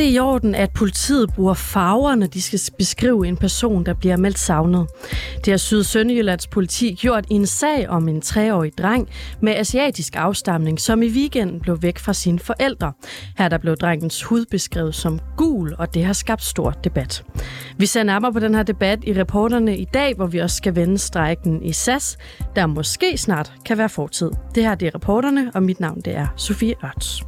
Er det i orden, at politiet bruger farver, når de skal beskrive en person, der bliver meldt savnet? Det har Syd Sønderjyllands politi gjort i en sag om en treårig dreng med asiatisk afstamning, som i weekenden blev væk fra sine forældre. Her der blev drengens hud beskrevet som gul, og det har skabt stor debat. Vi ser nærmere på den her debat i reporterne i dag, hvor vi også skal vende strejken i SAS, der måske snart kan være fortid. Det her det er reporterne, og mit navn det er Sofie Ørts.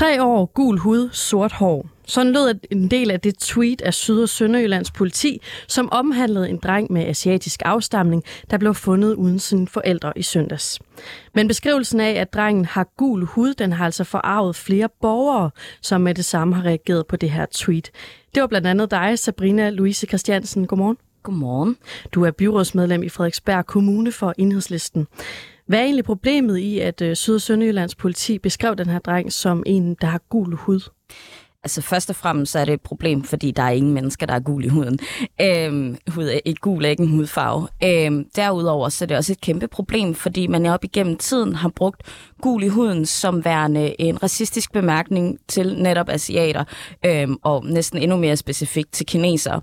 Tre år, gul hud, sort hår. Sådan lød en del af det tweet af Syd- og Sønderjyllands politi, som omhandlede en dreng med asiatisk afstamning, der blev fundet uden sine forældre i søndags. Men beskrivelsen af, at drengen har gul hud, den har altså forarvet flere borgere, som med det samme har reageret på det her tweet. Det var blandt andet dig, Sabrina Louise Christiansen. Godmorgen. Godmorgen. Du er byrådsmedlem i Frederiksberg Kommune for Enhedslisten. Hvad er egentlig problemet i, at øh, Syd- og Sønderjyllands politi beskrev den her dreng som en, der har gul hud? Altså først og fremmest er det et problem, fordi der er ingen mennesker, der er gul i huden. Øhm, hud er ikke gul er ikke en hudfarve. Øhm, derudover så er det også et kæmpe problem, fordi man op igennem tiden har brugt gul i huden som værende en racistisk bemærkning til netop asiater, øhm, og næsten endnu mere specifikt til kinesere.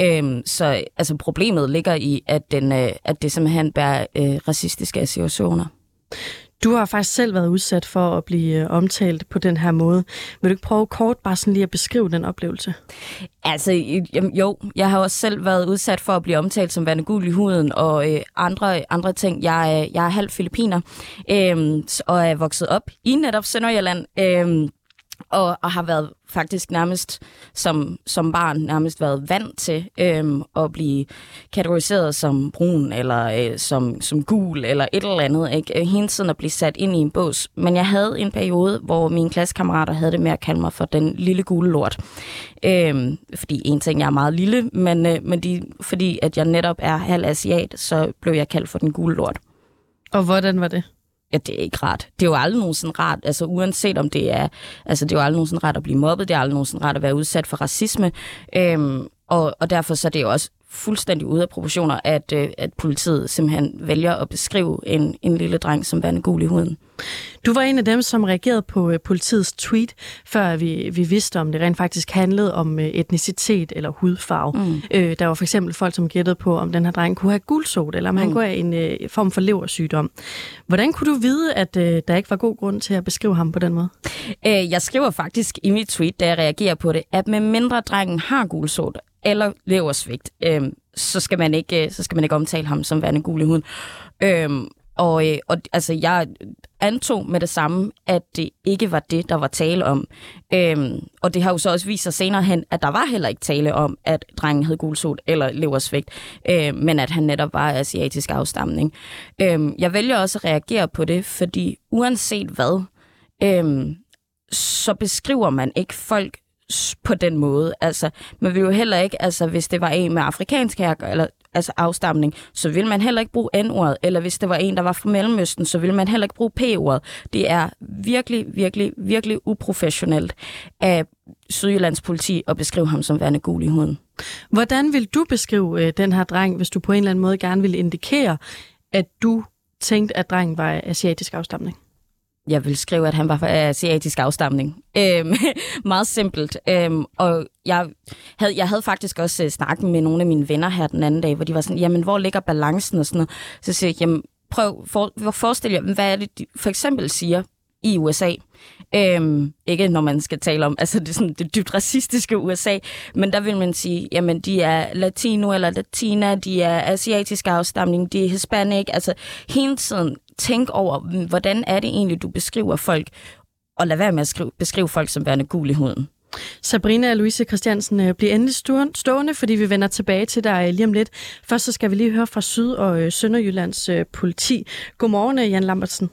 Øhm, så altså, problemet ligger i, at, den, øh, at det simpelthen bærer øh, racistiske associationer. Du har faktisk selv været udsat for at blive øh, omtalt på den her måde. Vil du ikke prøve kort bare sådan lige at beskrive den oplevelse? Altså, jo, jeg har også selv været udsat for at blive omtalt som værende gul i huden og øh, andre, andre ting. Jeg, jeg er halv filipiner øh, og er vokset op i netop Sønderjylland. Øh, og, og har været faktisk nærmest som, som barn nærmest været vant til øhm, at blive kategoriseret som brun eller øh, som, som gul eller et eller andet. Ikke? Øh, hele tiden at blive sat ind i en bås. Men jeg havde en periode, hvor mine klassekammerater havde det med at kalde mig for den lille gule lort. Øhm, fordi en ting, jeg er meget lille, men, øh, men de, fordi at jeg netop er halv asiat, så blev jeg kaldt for den gule lort. Og hvordan var det? Ja, det er ikke rart. Det er jo aldrig nogensinde rart, altså uanset om det er, altså det er jo aldrig nogensinde rart at blive mobbet, det er aldrig nogensinde rart at være udsat for racisme, øhm, og, og derfor så er det jo også fuldstændig ude af proportioner, at, øh, at politiet simpelthen vælger at beskrive en, en lille dreng som værende gul i huden. Du var en af dem, som reagerede på øh, politiets tweet, før vi, vi vidste, om det rent faktisk handlede om øh, etnicitet eller hudfarve. Mm. Øh, der var for eksempel folk, som gættede på, om den her dreng kunne have gulsot, eller om mm. han kunne have en øh, form for leversygdom. Hvordan kunne du vide, at øh, der ikke var god grund til at beskrive ham på den måde? Øh, jeg skriver faktisk i mit tweet, da jeg reagerer på det, at med mindre drengen har gulsot, eller leversvigt, øh, så, skal man ikke, øh, så skal man ikke omtale ham som værende gul i huden. Øh, og, øh, og altså, jeg antog med det samme, at det ikke var det, der var tale om. Øhm, og det har jo så også vist sig senere hen, at der var heller ikke tale om, at drengen havde gulsot eller leversvigt, øhm, men at han netop var asiatisk afstamning. Øhm, jeg vælger også at reagere på det, fordi uanset hvad, øhm, så beskriver man ikke folk på den måde. Altså, man vil jo heller ikke, altså hvis det var en med afrikansk her, eller altså afstamning, så vil man heller ikke bruge N-ordet, eller hvis det var en, der var fra Mellemøsten, så vil man heller ikke bruge P-ordet. Det er virkelig, virkelig, virkelig uprofessionelt af Sydjyllands politi at beskrive ham som værende gul i huden. Hvordan vil du beskrive øh, den her dreng, hvis du på en eller anden måde gerne vil indikere, at du tænkte, at drengen var asiatisk afstamning? Jeg vil skrive, at han var af asiatisk afstamning. Øhm, meget simpelt. Øhm, og jeg havde, jeg havde faktisk også uh, snakket med nogle af mine venner her den anden dag, hvor de var sådan, jamen, hvor ligger balancen og sådan noget. Så siger jeg, jamen, prøv, for, forestil jer, hvad er det, de for eksempel siger i USA. Øhm, ikke når man skal tale om altså det, sådan, det dybt racistiske USA, men der vil man sige, jamen de er latino eller latina, de er asiatisk afstamning, de er hispanic, altså hele tiden tænk over, hvordan er det egentlig, du beskriver folk, og lad være med at skrive, beskrive folk som værende gul i huden. Sabrina og Louise Christiansen øh, bliver endelig stående, fordi vi vender tilbage til dig lige om lidt. Først så skal vi lige høre fra Syd- og øh, Sønderjyllands øh, politi. Godmorgen, Jan Lambertsen.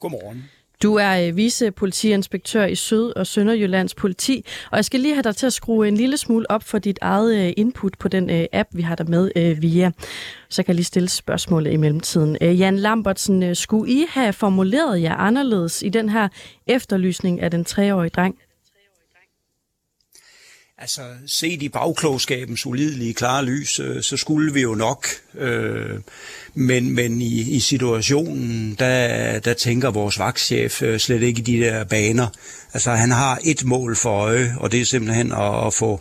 Godmorgen. Du er øh, vicepolitiinspektør i Syd- og Sønderjyllands politi, og jeg skal lige have dig til at skrue en lille smule op for dit eget øh, input på den øh, app, vi har der med via. Så kan jeg lige stille spørgsmålet i mellemtiden. Jan Lambertsen, skulle I have formuleret jer anderledes i den her efterlysning af den treårige dreng? Altså, set i bagklogskabens ulidelige klare lys, øh, så skulle vi jo nok. Øh, men men i, i situationen, der, der tænker vores vagtchef øh, slet ikke i de der baner. Altså, han har et mål for øje, og det er simpelthen at, at få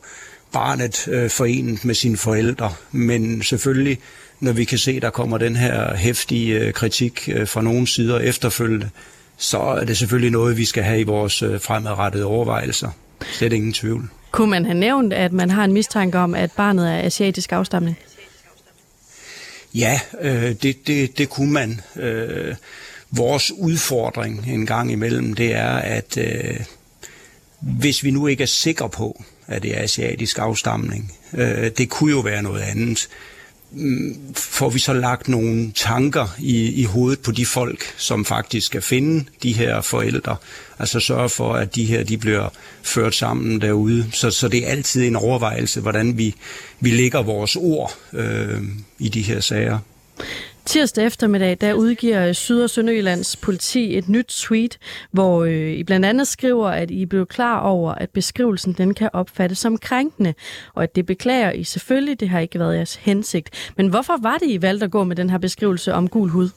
barnet øh, forenet med sine forældre. Men selvfølgelig, når vi kan se, der kommer den her hæftige øh, kritik øh, fra nogle sider efterfølgende, så er det selvfølgelig noget, vi skal have i vores øh, fremadrettede overvejelser. Slet ingen tvivl. Kunne man have nævnt, at man har en mistanke om, at barnet er asiatisk afstamning? Ja, øh, det, det, det kunne man. Øh, vores udfordring en gang imellem, det er, at øh, hvis vi nu ikke er sikre på, at det er asiatisk afstamning, øh, det kunne jo være noget andet, får vi så lagt nogle tanker i, i hovedet på de folk, som faktisk skal finde de her forældre. Altså sørge for, at de her de bliver ført sammen derude. Så, så det er altid en overvejelse, hvordan vi, vi lægger vores ord øh, i de her sager. Tirsdag eftermiddag, der udgiver Syd- og Sønderjyllands politi et nyt tweet, hvor øh, I blandt andet skriver, at I blev klar over, at beskrivelsen den kan opfattes som krænkende, og at det beklager I selvfølgelig, det har ikke været jeres hensigt. Men hvorfor var det, I valgte at gå med den her beskrivelse om gul hud?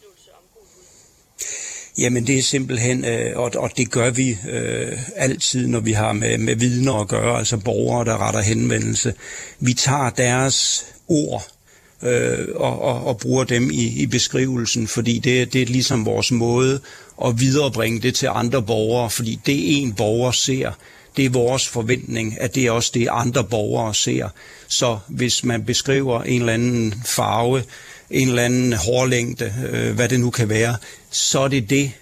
Jamen det er simpelthen, øh, og, og det gør vi øh, altid, når vi har med, med vidner at gøre, altså borgere, der retter henvendelse. Vi tager deres ord øh, og, og, og bruger dem i, i beskrivelsen, fordi det, det er ligesom vores måde at viderebringe det til andre borgere, fordi det en borger ser, det er vores forventning, at det er også det, andre borgere ser. Så hvis man beskriver en eller anden farve, en eller anden hårlængde, øh, hvad det nu kan være, så er det det,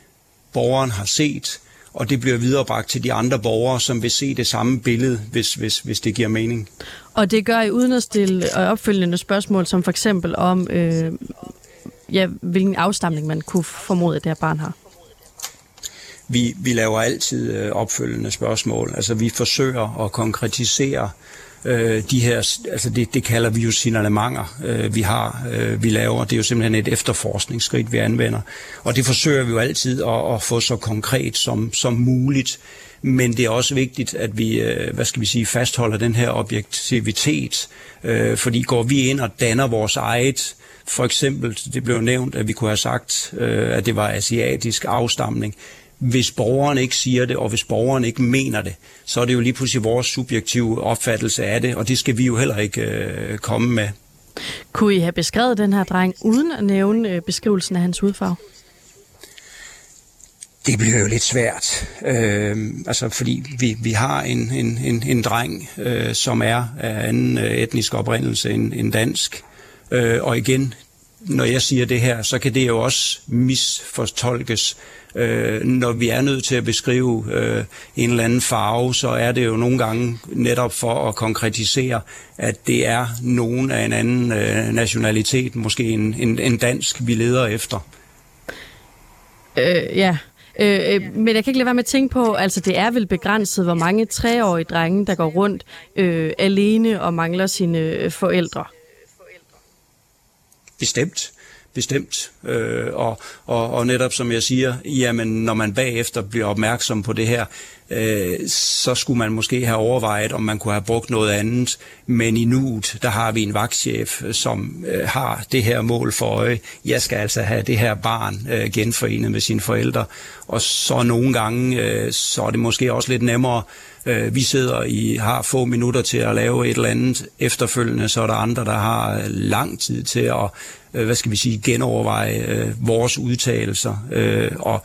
borgeren har set, og det bliver viderebragt til de andre borgere, som vil se det samme billede, hvis, hvis, hvis det giver mening. Og det gør I uden at stille øh, opfølgende spørgsmål, som for eksempel om, øh, ja, hvilken afstamning man kunne formode, at det her barn har? Vi, vi laver altid øh, opfølgende spørgsmål. Altså vi forsøger at konkretisere øh, de her, altså det, det kalder vi jo signalementer, øh, vi har, øh, vi laver. Det er jo simpelthen et efterforskningsskridt, vi anvender. Og det forsøger vi jo altid at, at få så konkret som, som muligt. Men det er også vigtigt, at vi, øh, hvad skal vi sige, fastholder den her objektivitet, øh, fordi går vi ind og danner vores eget, for eksempel, det blev nævnt, at vi kunne have sagt, øh, at det var asiatisk afstamning, hvis borgeren ikke siger det, og hvis borgeren ikke mener det, så er det jo lige pludselig vores subjektive opfattelse af det, og det skal vi jo heller ikke øh, komme med. Kunne I have beskrevet den her dreng uden at nævne øh, beskrivelsen af hans hudfarve? Det bliver jo lidt svært, øh, altså fordi vi, vi har en, en, en, en dreng, øh, som er af anden øh, etnisk oprindelse end, end dansk, øh, og igen, når jeg siger det her, så kan det jo også misfortolkes. Øh, når vi er nødt til at beskrive øh, en eller anden farve, så er det jo nogle gange netop for at konkretisere, at det er nogen af en anden øh, nationalitet, måske en, en, en dansk, vi leder efter. Øh, ja, Øh, øh, men jeg kan ikke lade være med at tænke på, altså det er vel begrænset, hvor mange treårige drenge, der går rundt øh, alene og mangler sine øh, forældre. Bestemt bestemt. Øh, og, og, og netop som jeg siger, jamen når man bagefter bliver opmærksom på det her, øh, så skulle man måske have overvejet, om man kunne have brugt noget andet. Men i nuet, der har vi en vagtchef, som øh, har det her mål for øje. Jeg skal altså have det her barn øh, genforenet med sine forældre. Og så nogle gange, øh, så er det måske også lidt nemmere. Øh, vi sidder i har få minutter til at lave et eller andet. Efterfølgende, så er der andre, der har øh, lang tid til at Øh, hvad skal vi sige, genoverveje øh, vores udtalelser. Øh, og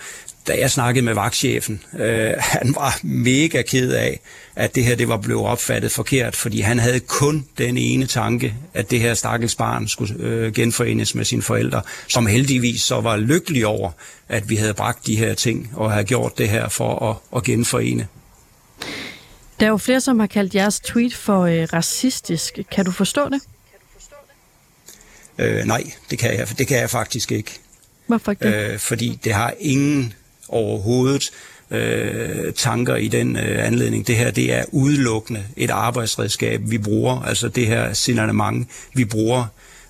da jeg snakkede med vagtchefen, øh, han var mega ked af, at det her det var blevet opfattet forkert, fordi han havde kun den ene tanke, at det her stakkels barn skulle øh, genforenes med sine forældre, som heldigvis så var lykkelig over, at vi havde bragt de her ting og havde gjort det her for at, at genforene. Der er jo flere, som har kaldt jeres tweet for øh, racistisk. Kan du forstå det? Øh, nej, det kan, jeg, det kan jeg faktisk ikke. Hvorfor ikke? Øh, fordi det har ingen overhovedet øh, tanker i den øh, anledning. Det her det er udelukkende et arbejdsredskab, vi bruger, altså det her signalement, vi bruger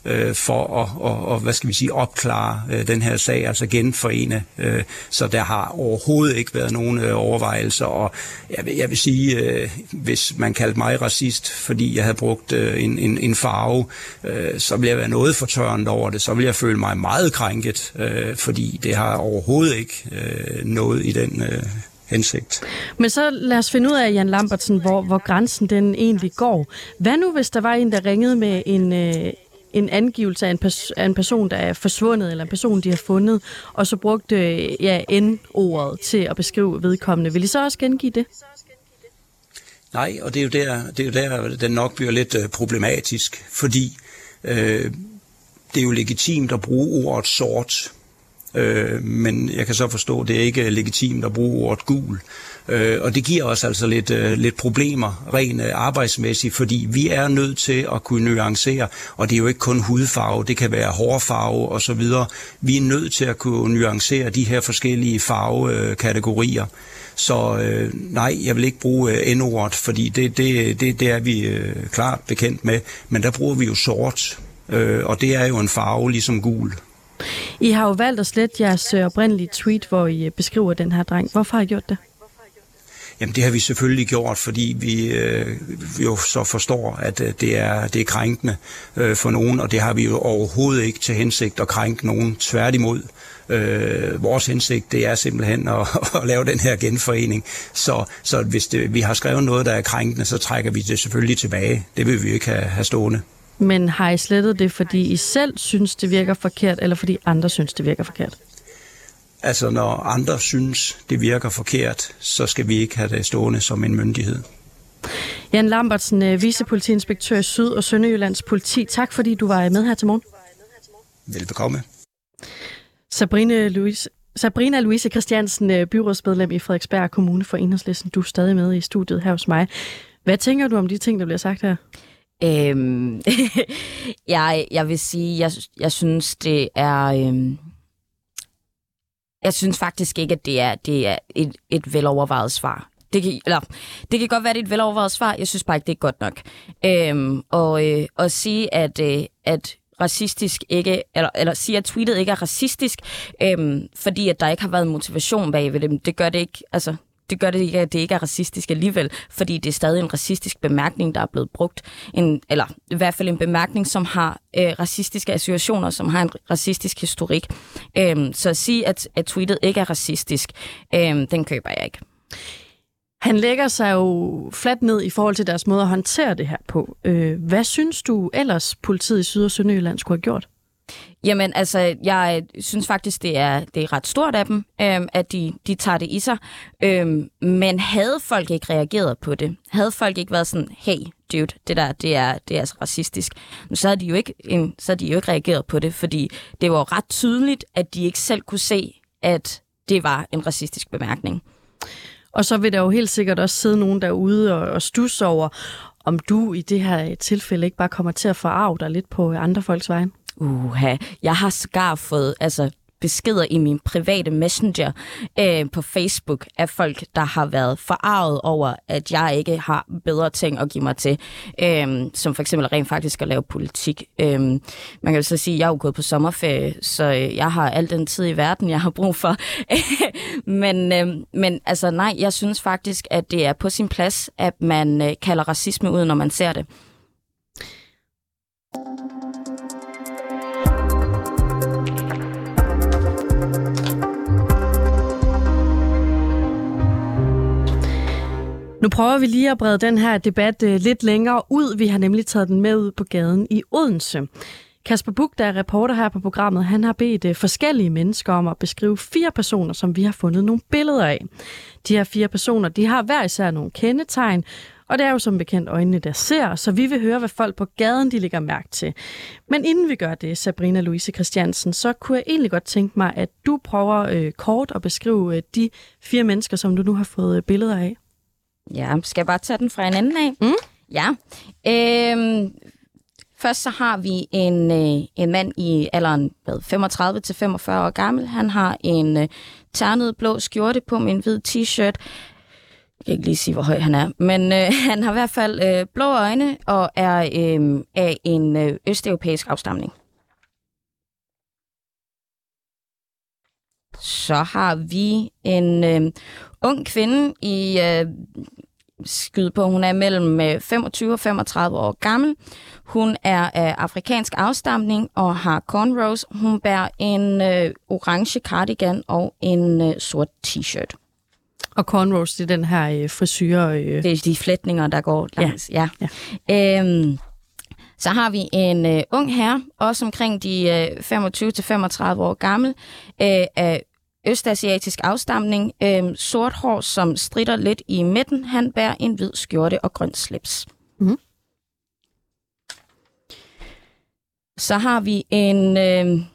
øh, for at og, og, hvad skal vi sige, opklare øh, den her sag, altså genforene. Øh, så der har overhovedet ikke været nogen øh, overvejelser, og jeg vil, jeg vil sige, øh, hvis man kaldte mig racist, fordi jeg havde brugt øh, en, en, en farve, øh, så ville jeg være noget fortørnet over det, så ville jeg føle mig meget krænket, øh, fordi det har overhovedet ikke øh, noget i den øh, hensigt. Men så lad os finde ud af, Jan Lambertsen, hvor, hvor grænsen den egentlig går. Hvad nu, hvis der var en, der ringede med en, øh, en angivelse af en, pers- af en person, der er forsvundet, eller en person, de har fundet, og så brugte ja, N-ordet til at beskrive vedkommende. Vil I så også gengive det? Nej, og det er jo der, det er jo der den nok bliver lidt øh, problematisk, fordi øh, det er jo legitimt at bruge ordet sort, øh, men jeg kan så forstå, at det er ikke legitimt at bruge ordet gul. Øh, Øh, og det giver os altså lidt, øh, lidt problemer rent øh, arbejdsmæssigt, fordi vi er nødt til at kunne nuancere, og det er jo ikke kun hudfarve, det kan være hårfarve osv. Vi er nødt til at kunne nuancere de her forskellige farvekategorier. Så øh, nej, jeg vil ikke bruge øh, N-ordet, fordi det, det, det, det er vi øh, klart bekendt med, men der bruger vi jo sort, øh, og det er jo en farve ligesom gul. I har jo valgt at slette jeres øh, oprindelige tweet, hvor I øh, beskriver den her dreng. Hvorfor har I gjort det? Jamen det har vi selvfølgelig gjort, fordi vi øh, jo så forstår, at øh, det, er, det er krænkende øh, for nogen, og det har vi jo overhovedet ikke til hensigt at krænke nogen. Tværtimod, øh, vores hensigt det er simpelthen at, at lave den her genforening. Så, så hvis det, vi har skrevet noget, der er krænkende, så trækker vi det selvfølgelig tilbage. Det vil vi jo ikke have, have stående. Men har I slettet det, fordi I selv synes, det virker forkert, eller fordi andre synes, det virker forkert? Altså, når andre synes, det virker forkert, så skal vi ikke have det stående som en myndighed. Jan Lambertsen, øh, vicepolitiinspektør i Syd- og Sønderjyllands politi. Tak, fordi du var med her til morgen. Velbekomme. Sabrine Louise, Sabrina Louise Christiansen, øh, byrådsmedlem i Frederiksberg Kommune for Enhedslisten. Du er stadig med i studiet her hos mig. Hvad tænker du om de ting, der bliver sagt her? Øhm, jeg, jeg vil sige, jeg, jeg synes, det er... Øhm, jeg synes faktisk ikke, at det er, det er et, et velovervejet svar. Det kan, eller, det kan godt være, at det er et velovervejet svar. Jeg synes bare ikke, det er godt nok. Øhm, og øh, at sige, at, øh, at racistisk ikke, eller, eller sige, at tweetet ikke er racistisk, øhm, fordi at der ikke har været motivation bag ved det, det gør det ikke, altså, det gør det ikke, at det ikke er racistisk alligevel, fordi det er stadig en racistisk bemærkning, der er blevet brugt. En, eller i hvert fald en bemærkning, som har øh, racistiske associationer, som har en racistisk historik. Øhm, så at sige, at, at tweetet ikke er racistisk, øhm, den køber jeg ikke. Han lægger sig jo fladt ned i forhold til deres måde at håndtere det her på. Øh, hvad synes du ellers politiet i Syd- og Sønderjylland skulle have gjort? Jamen, altså, jeg synes faktisk, det er, det er ret stort af dem, øhm, at de, de tager det i sig. Øhm, men havde folk ikke reageret på det, havde folk ikke været sådan, hey, dude, det der, det er, det er altså racistisk, så havde de jo ikke, en, så havde de jo ikke reageret på det, fordi det var ret tydeligt, at de ikke selv kunne se, at det var en racistisk bemærkning. Og så vil der jo helt sikkert også sidde nogen derude og, og stusse over, om du i det her tilfælde ikke bare kommer til at forarve dig lidt på andre folks vejen. Uha, jeg har sågar fået altså, beskeder i min private messenger øh, på Facebook af folk, der har været forarvet over, at jeg ikke har bedre ting at give mig til, øh, som for eksempel rent faktisk at lave politik. Øh, man kan jo så sige, at jeg er jo gået på sommerferie, så øh, jeg har al den tid i verden, jeg har brug for. men, øh, men altså nej, jeg synes faktisk, at det er på sin plads, at man øh, kalder racisme ud, når man ser det. Nu prøver vi lige at brede den her debat øh, lidt længere ud. Vi har nemlig taget den med ud på gaden i Odense. Kasper Buk, der er reporter her på programmet, han har bedt øh, forskellige mennesker om at beskrive fire personer, som vi har fundet nogle billeder af. De her fire personer, de har hver især nogle kendetegn, og det er jo som bekendt øjnene, der ser, så vi vil høre, hvad folk på gaden de lægger mærke til. Men inden vi gør det, Sabrina Louise Christiansen, så kunne jeg egentlig godt tænke mig, at du prøver øh, kort at beskrive øh, de fire mennesker, som du nu har fået øh, billeder af. Ja, skal jeg bare tage den fra en anden af? Mm. Ja. Øhm, først så har vi en, øh, en mand i alderen 35 til 45 år gammel. Han har en øh, ternet blå skjorte på med en hvid t-shirt. jeg kan ikke lige sige, hvor høj han er, men øh, han har i hvert fald øh, blå øjne og er øh, af en øh, østeuropæisk afstamning. Så har vi en øh, ung kvinde i øh, skyde på, hun er mellem 25 øh, og 35 år gammel. Hun er af afrikansk afstamning og har cornrows. Hun bærer en øh, orange cardigan og en øh, sort t-shirt. Og cornrows, det er den her øh, frisyre... Øh... Det er de flætninger, der går langs. Ja. ja. ja. Øhm, så har vi en øh, ung herre, også omkring de øh, 25-35 år gammel, øh, af østasiatisk afstamning, øh, sort hår, som strider lidt i midten. Han bærer en hvid skjorte og grøn slips. Mm. Så har vi en øh,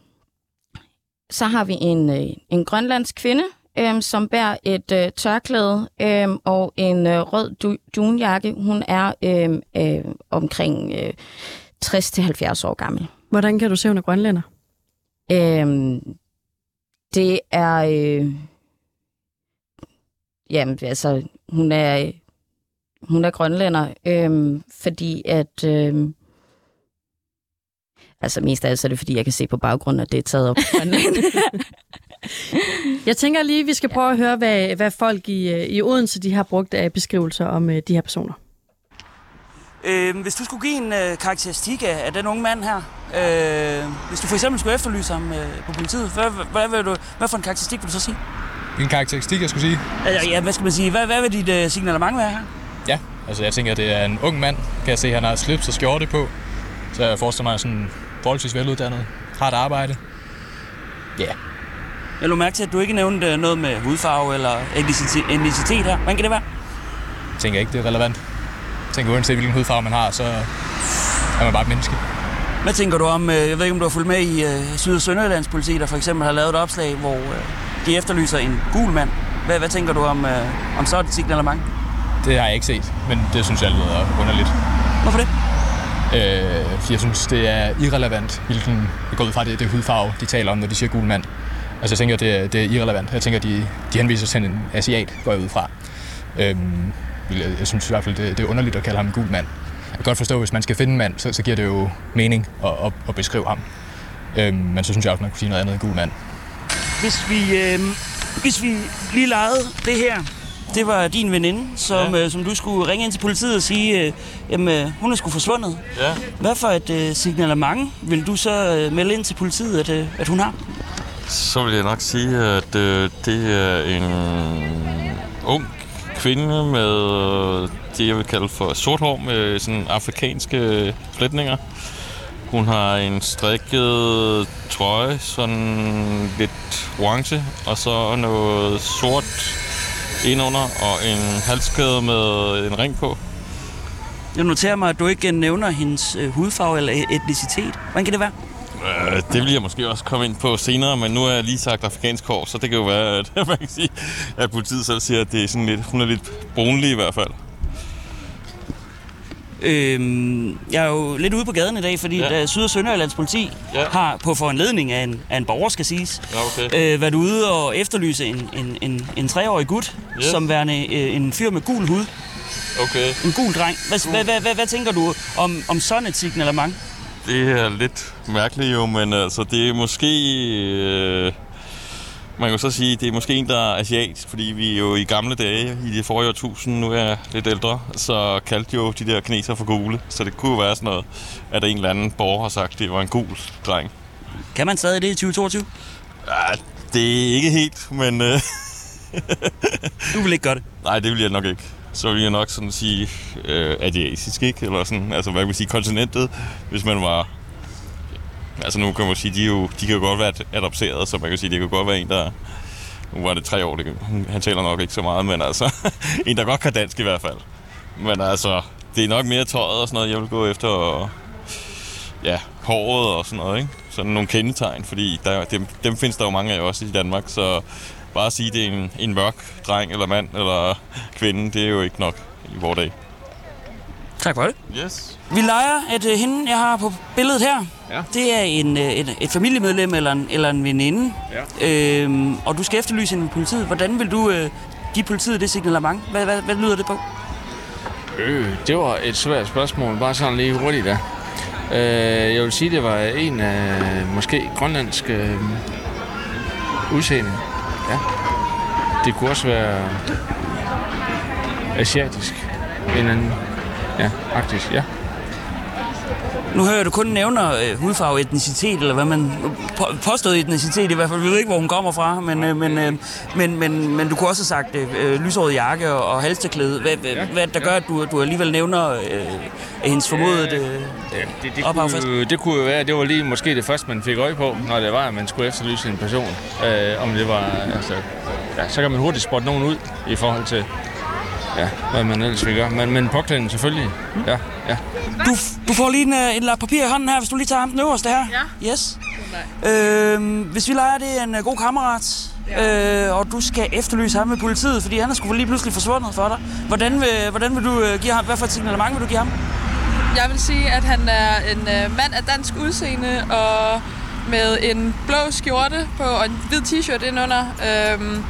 så har vi en, øh, en grønlandsk kvinde, øh, som bærer et øh, tørklæde øh, og en øh, rød du- dunjakke. Hun er øh, øh, omkring øh, 60-70 år gammel. Hvordan kan du se, hun er grønlænder? Øh, det er... Øh, jamen, altså, hun er, hun er grønlænder, øh, fordi at... Øh, altså, mest af alt så er det, fordi jeg kan se på baggrunden, at det er taget op Grønland. jeg tænker lige, vi skal prøve at høre, hvad, hvad folk i, øh, i Odense de har brugt af beskrivelser om øh, de her personer. Øh, hvis du skulle give en øh, karakteristik af, af den unge mand her, øh, hvis du for eksempel skulle efterlyse ham øh, på politiet, hvad, hvad, hvad, du, hvad for en karakteristik vil du så sige? En karakteristik, jeg skulle sige? Ja, ja hvad skal man sige? Hvad, hvad vil dit øh, signalement være her? Ja, altså jeg tænker, at det er en ung mand. Kan jeg se, at han har slips og skjorte på. Så jeg forestiller mig sådan forholdsvis veluddannet. Har et arbejde. Ja. Yeah. Jeg lå mærke til, at du ikke nævnte noget med hudfarve eller etnicitet her. Hvordan kan det være? Jeg tænker ikke, det er relevant tænker, uanset hvilken hudfarve man har, så er man bare et menneske. Hvad tænker du om, øh, jeg ved ikke om du har fulgt med i uh, Syd- og Sønderjyllands politi, der for eksempel har lavet et opslag, hvor uh, de efterlyser en gul mand. Hvad, hvad tænker du om, uh, om så et signalement? Det har jeg ikke set, men det synes jeg lyder underligt. Hvorfor det? Øh, for jeg synes, det er irrelevant, hvilken, jeg går ud fra, det, det hudfarve, de taler om, når de siger gul mand. Altså jeg tænker, det, det er irrelevant. Jeg tænker, de, de henviser til en asiat, går jeg ud fra. Øhm, jeg, jeg synes i hvert fald, det, det er underligt at kalde ham en gul mand. Jeg kan godt forstå, at hvis man skal finde en mand, så, så giver det jo mening at, at, at beskrive ham. Øhm, men så synes jeg også, man kunne sige noget andet end gul mand. Hvis vi, øh, hvis vi lige legede det her, det var din veninde, som, ja. øh, som du skulle ringe ind til politiet og sige, øh, jamen, øh, hun er sgu forsvundet. Ja. Hvad for et øh, signalement vil du så øh, melde ind til politiet, at, øh, at hun har? Så vil jeg nok sige, at øh, det er en ung kvinde med øh, det, jeg vil kalde for sort hår med sådan afrikanske flætninger. Hun har en strikket trøje, sådan lidt orange, og så noget sort indenunder og en halskæde med en ring på. Jeg noterer mig, at du ikke nævner hendes øh, hudfarve eller e- etnicitet. Hvordan kan det være? Øh, det vil jeg måske også komme ind på senere, men nu har jeg lige sagt afrikansk hår, så det kan jo være, at man kan sige, at politiet selv siger, at det er sådan lidt, hun er lidt brunlig i hvert fald. Øhm, jeg er jo lidt ude på gaden i dag, fordi ja. Syd- og Sønderjyllands politi ja. har på foranledning af en, af en borger, skal siges, ja, okay. øh, været ude og efterlyse en, en, en, en treårig gut, yes. som værende øh, en fyr med gul hud. Okay. En gul dreng. Hvad, hvad, hvad, hvad, hvad tænker du om, om sådan et signalement? Det er lidt mærkeligt jo, men altså, det er måske... Øh, man kan så sige, det er måske en, der er asiat, fordi vi jo i gamle dage, i de forrige årtusind, nu er jeg lidt ældre, så kaldte jo de der kineser for gule. Så det kunne være sådan noget, at en eller anden borger har sagt, at det var en gul dreng. Kan man stadig det i 2022? Ja, det er ikke helt, men... Øh, du vil ikke gøre det? Nej, det vil jeg nok ikke så ville jeg nok sådan sige øh, asiatisk, ikke? Eller sådan, altså hvad kan man sige, kontinentet, hvis man var... Altså nu kan man sige, de, jo, de kan jo godt være adopteret, så man kan sige, det kan godt være en, der... Nu var det tre år, det, han taler nok ikke så meget, men altså... en, der godt kan dansk i hvert fald. Men altså, det er nok mere tøjet og sådan noget, jeg vil gå efter. Og, ja, håret og sådan noget, ikke? Sådan nogle kendetegn, fordi der, dem, dem findes der jo mange af også i Danmark, så bare at sige, at det er en, en mørk dreng eller mand eller kvinde, det er jo ikke nok i vores dag. Tak for det. Yes. Vi leger, at uh, hende, jeg har på billedet her, ja. det er en, uh, et, et familiemedlem eller en, eller en veninde. Ja. Øhm, og du skal efterlyse hende i politiet. Hvordan vil du uh, give politiet det signalement? Hvad, hvad, hvad lyder det på? Øh, det var et svært spørgsmål, bare sådan lige hurtigt der. Øh, jeg vil sige, det var en af måske grønlandsk øh, udseende. Ja. Det kunne også være asiatisk. En eller anden. Ja, arktisk, ja. Nu hører du kun nævner øh, hudfarve, etnicitet, eller hvad man på, påstået etnicitet i hvert fald. Vi ved ikke, hvor hun kommer fra, men, øh, men, øh, men, men, men du kunne også have sagt øh, øh lyshåret jakke og, og halsteklæde. Hvad, ja, hvad der ja. gør, at du, du alligevel nævner øh, hendes formodet øh, ja, det, det, kunne, det kunne jo være, det var lige måske det første, man fik øje på, når det var, at man skulle efterlyse en person. Øh, om det var, altså, ja, så kan man hurtigt spotte nogen ud i forhold til, ja, hvad man ellers vil gøre. Men, men påklædning selvfølgelig, ja, ja. Du, du får lige en, øh, en lap papir i hånden her, hvis du lige tager ham den øverste her. Ja. Yes. Øh, hvis vi leger, det er en uh, god kammerat, ja. øh, og du skal efterlyse ham med politiet, fordi han er sgu lige pludselig forsvundet for dig. Hvordan vil, hvordan vil du uh, give ham, hvad for et signalement vil du give ham? Jeg vil sige, at han er en mand af dansk udseende, og med en blå skjorte på og en hvid t-shirt indenunder. Øh,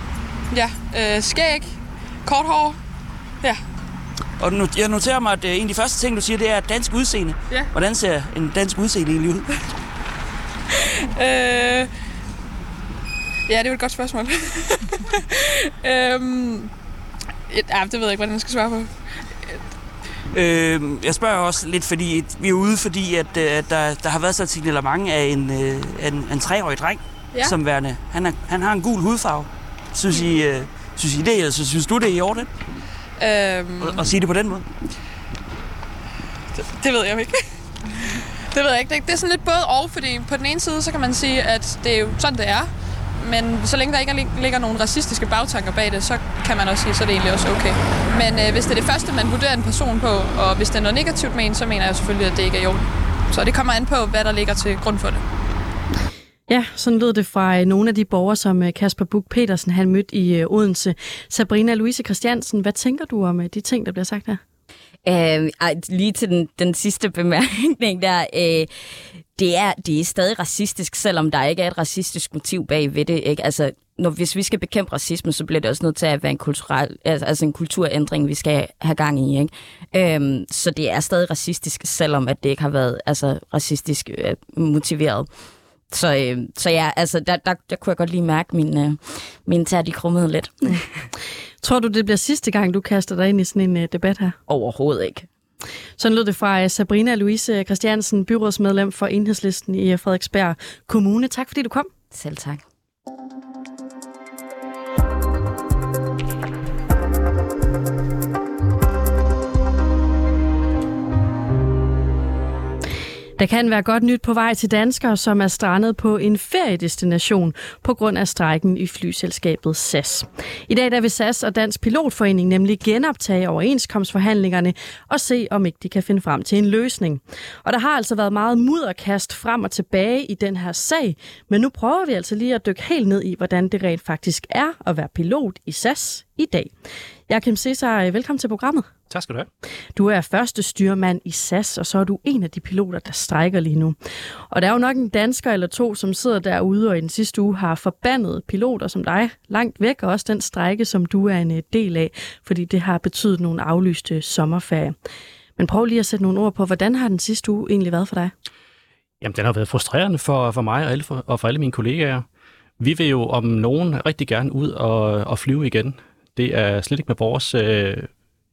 ja, øh, skæg, kort hår. Ja, og jeg noterer mig, at øh, en af de første ting, du siger, det er dansk udseende. Ja. Hvordan ser en dansk udseende egentlig ud? øh, ja, det er jo et godt spørgsmål. øhm, ja, det ved jeg ikke, hvordan jeg skal svare på. Øh, jeg spørger også lidt, fordi vi er ude, fordi at, øh, at der, der har været så et signalement af en, øh, en, en treårig dreng, ja. som værende. Han, er, han har en gul hudfarve. Synes I, øh, synes I det, eller synes du det er i orden? Øhm, og, og sige det på den måde? Det, det ved jeg ikke. det ved jeg ikke. Det, det er sådan lidt både og, fordi på den ene side, så kan man sige, at det er jo sådan, det er. Men så længe der ikke ligger nogen racistiske bagtanker bag det, så kan man også sige, så er det egentlig også okay. Men øh, hvis det er det første, man vurderer en person på, og hvis det er noget negativt med en, så mener jeg selvfølgelig, at det ikke er jo. Så det kommer an på, hvad der ligger til grund for det. Ja, sådan lød det fra øh, nogle af de borgere, som øh, Kasper Buk petersen han mødte i øh, Odense. Sabrina Louise Christiansen, hvad tænker du om de ting, der bliver sagt her? Øh, lige til den, den sidste bemærkning der. Øh, det er, det er stadig racistisk, selvom der ikke er et racistisk motiv bag ved det. Ikke? Altså, når, hvis vi skal bekæmpe racisme, så bliver det også nødt til at være en, kulturel, altså, altså en kulturændring, vi skal have gang i. Ikke? Øhm, så det er stadig racistisk, selvom at det ikke har været altså, racistisk øh, motiveret. Så, øh, så ja, altså, der, der, der kunne jeg godt lige mærke, min, øh, min tær, de krummede lidt. Tror du, det bliver sidste gang, du kaster dig ind i sådan en øh, debat her? Overhovedet ikke. Sådan lød det fra øh, Sabrina Louise Christiansen, byrådsmedlem for Enhedslisten i øh, Frederiksberg Kommune. Tak fordi du kom. Selv tak. Der kan være godt nyt på vej til danskere, som er strandet på en feriedestination på grund af strækken i flyselskabet SAS. I dag der vil SAS og Dansk Pilotforening nemlig genoptage overenskomstforhandlingerne og se, om ikke de kan finde frem til en løsning. Og der har altså været meget mudderkast frem og tilbage i den her sag, men nu prøver vi altså lige at dykke helt ned i, hvordan det rent faktisk er at være pilot i SAS i dag. Jakim Cesar, velkommen til programmet. Tak skal du have. Du er første styrmand i SAS, og så er du en af de piloter, der strækker lige nu. Og der er jo nok en dansker eller to, som sidder derude og i den sidste uge har forbandet piloter som dig langt væk, og også den strække, som du er en øh, del af, fordi det har betydet nogle aflyste sommerferie. Men prøv lige at sætte nogle ord på, hvordan har den sidste uge egentlig været for dig? Jamen, den har været frustrerende for, for mig og, alle, for, og for alle mine kollegaer. Vi vil jo om nogen rigtig gerne ud og, og flyve igen. Det er slet ikke med vores øh,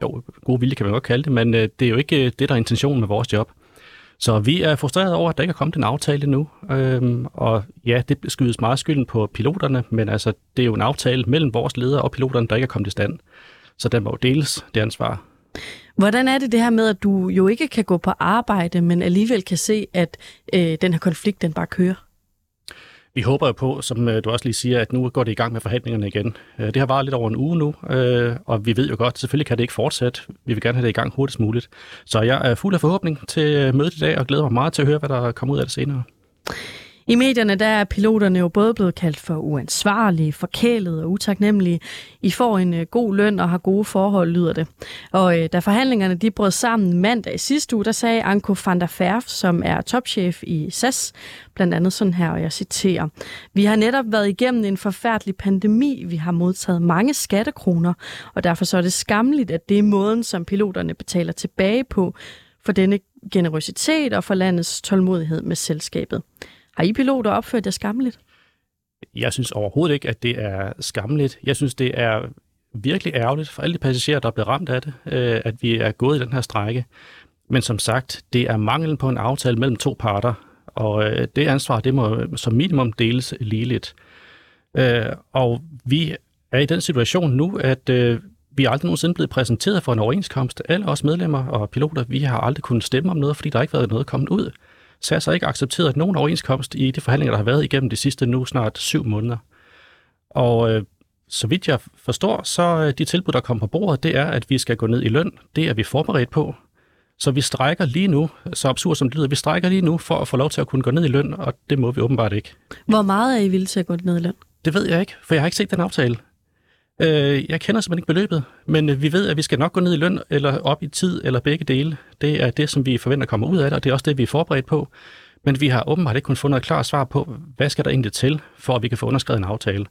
jo, gode vilje, kan man godt kalde det, men øh, det er jo ikke øh, det, der er intentionen med vores job. Så vi er frustrerede over, at der ikke er kommet en aftale nu. Øhm, og ja, det skydes meget skylden på piloterne, men altså, det er jo en aftale mellem vores ledere og piloterne, der ikke er kommet i stand. Så den må jo deles, det ansvar. Hvordan er det det her med, at du jo ikke kan gå på arbejde, men alligevel kan se, at øh, den her konflikt, den bare kører? Vi håber jo på, som øh, du også lige siger, at nu går det i gang med forhandlingerne igen. Øh, det har varet lidt over en uge nu, øh, og vi ved jo godt, selvfølgelig kan det ikke fortsætte. Vi vil gerne have det i gang hurtigst muligt. Så jeg er fuld af forhåbning til mødet i dag, og glæder mig meget til at høre, hvad der kommer ud af det senere. I medierne der er piloterne jo både blevet kaldt for uansvarlige, forkælede og utaknemmelige. I får en øh, god løn og har gode forhold, lyder det. Og øh, da forhandlingerne de brød sammen mandag i sidste uge, der sagde Anko van der Ferf, som er topchef i SAS, blandt andet sådan her, og jeg citerer. Vi har netop været igennem en forfærdelig pandemi. Vi har modtaget mange skattekroner, og derfor så er det skamligt, at det er måden, som piloterne betaler tilbage på for denne generøsitet og for landets tålmodighed med selskabet. Har I piloter opført jer skamligt? Jeg synes overhovedet ikke, at det er skamligt. Jeg synes, det er virkelig ærgerligt for alle de passagerer, der er blevet ramt af det, øh, at vi er gået i den her strække. Men som sagt, det er manglen på en aftale mellem to parter, og øh, det ansvar, det må som minimum deles ligeligt. Øh, og vi er i den situation nu, at øh, vi er aldrig nogensinde blevet præsenteret for en overenskomst. Alle os medlemmer og piloter, vi har aldrig kunnet stemme om noget, fordi der ikke har været noget kommet ud. SAS har ikke accepteret nogen overenskomst i de forhandlinger, der har været igennem de sidste nu snart syv måneder. Og øh, så vidt jeg forstår, så øh, de tilbud, der kommer på bordet, det er, at vi skal gå ned i løn. Det er vi forberedt på. Så vi strækker lige nu, så absurd som det lyder, vi strækker lige nu for at få lov til at kunne gå ned i løn, og det må vi åbenbart ikke. Hvor meget er I villige til at gå ned i løn? Det ved jeg ikke, for jeg har ikke set den aftale. Øh, jeg kender simpelthen ikke beløbet, men øh, vi ved, at vi skal nok gå ned i løn, eller op i tid, eller begge dele. Det er det, som vi forventer kommer ud af det, og det er også det, vi er forberedt på. Men vi har åbenbart ikke kunnet få noget klart svar på, hvad skal der egentlig til, for at vi kan få underskrevet en aftale.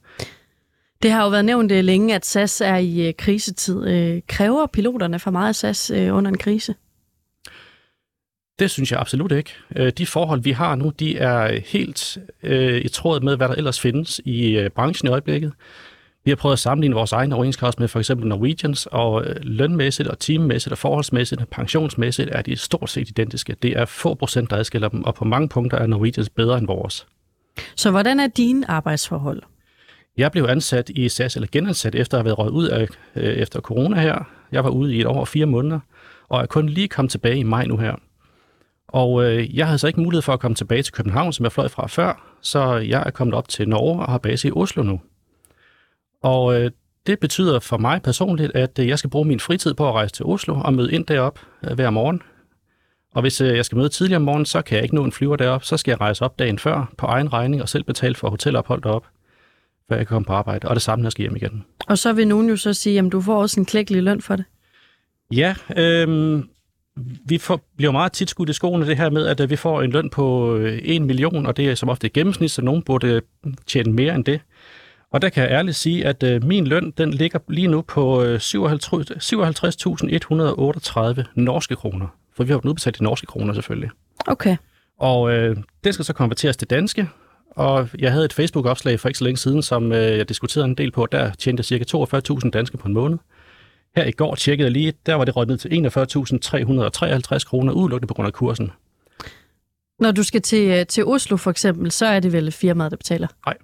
Det har jo været nævnt øh, længe, at SAS er i krisetid. Kræver piloterne for meget SAS under en krise? Det synes jeg absolut ikke. De forhold, vi har nu, de er helt i tråd med, hvad der ellers findes i branchen i øjeblikket. Vi har prøvet at sammenligne vores egen overenskomst med for eksempel Norwegians, og øh, lønmæssigt og teammæssigt og forholdsmæssigt og pensionsmæssigt er de stort set identiske. Det er få procent, der adskiller dem, og på mange punkter er Norwegians bedre end vores. Så hvordan er dine arbejdsforhold? Jeg blev ansat i SAS, eller genansat, efter at have været røget ud af, øh, efter corona her. Jeg var ude i et år og fire måneder, og er kun lige kommet tilbage i maj nu her. Og øh, jeg havde så ikke mulighed for at komme tilbage til København, som jeg fløj fra før, så jeg er kommet op til Norge og har base i Oslo nu. Og øh, det betyder for mig personligt, at øh, jeg skal bruge min fritid på at rejse til Oslo og møde ind derop øh, hver morgen. Og hvis øh, jeg skal møde tidligere om morgenen, så kan jeg ikke nå en flyver derop. Så skal jeg rejse op dagen før på egen regning og selv betale for hotelophold derop, før jeg kan komme på arbejde. Og det samme, når jeg skal hjem igen. Og så vil nogen jo så sige, at du får også en klækkelig løn for det. Ja, øh, vi får, bliver meget tit skudt i skoene det her med, at vi får en løn på 1 million, og det er som ofte et gennemsnit, så nogen burde tjene mere end det. Og der kan jeg ærligt sige, at øh, min løn den ligger lige nu på øh, 57.138 norske kroner. For vi har jo udbetalt de norske kroner selvfølgelig. Okay. Og øh, det skal så konverteres til danske. Og jeg havde et Facebook-opslag for ikke så længe siden, som øh, jeg diskuterede en del på. Der tjente jeg ca. 42.000 danske på en måned. Her i går tjekkede jeg lige, der var det røget ned til 41.353 kroner, udelukkende på grund af kursen. Når du skal til, øh, til Oslo for eksempel, så er det vel firmaet, der betaler? Nej,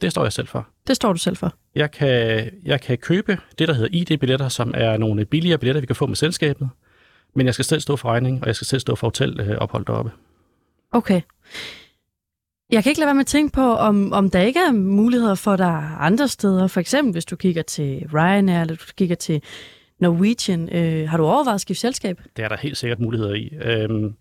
det står jeg selv for. Det står du selv for? Jeg kan, jeg kan købe det, der hedder ID-billetter, som er nogle billigere billetter, vi kan få med selskabet. Men jeg skal selv stå for regning, og jeg skal selv stå for hotelophold deroppe. Okay. Jeg kan ikke lade være med at tænke på, om, om der ikke er muligheder for dig andre steder. For eksempel, hvis du kigger til Ryanair, eller du kigger til Norwegian. Øh, har du overvejet at skifte selskab? Det er der helt sikkert muligheder i. Øhm,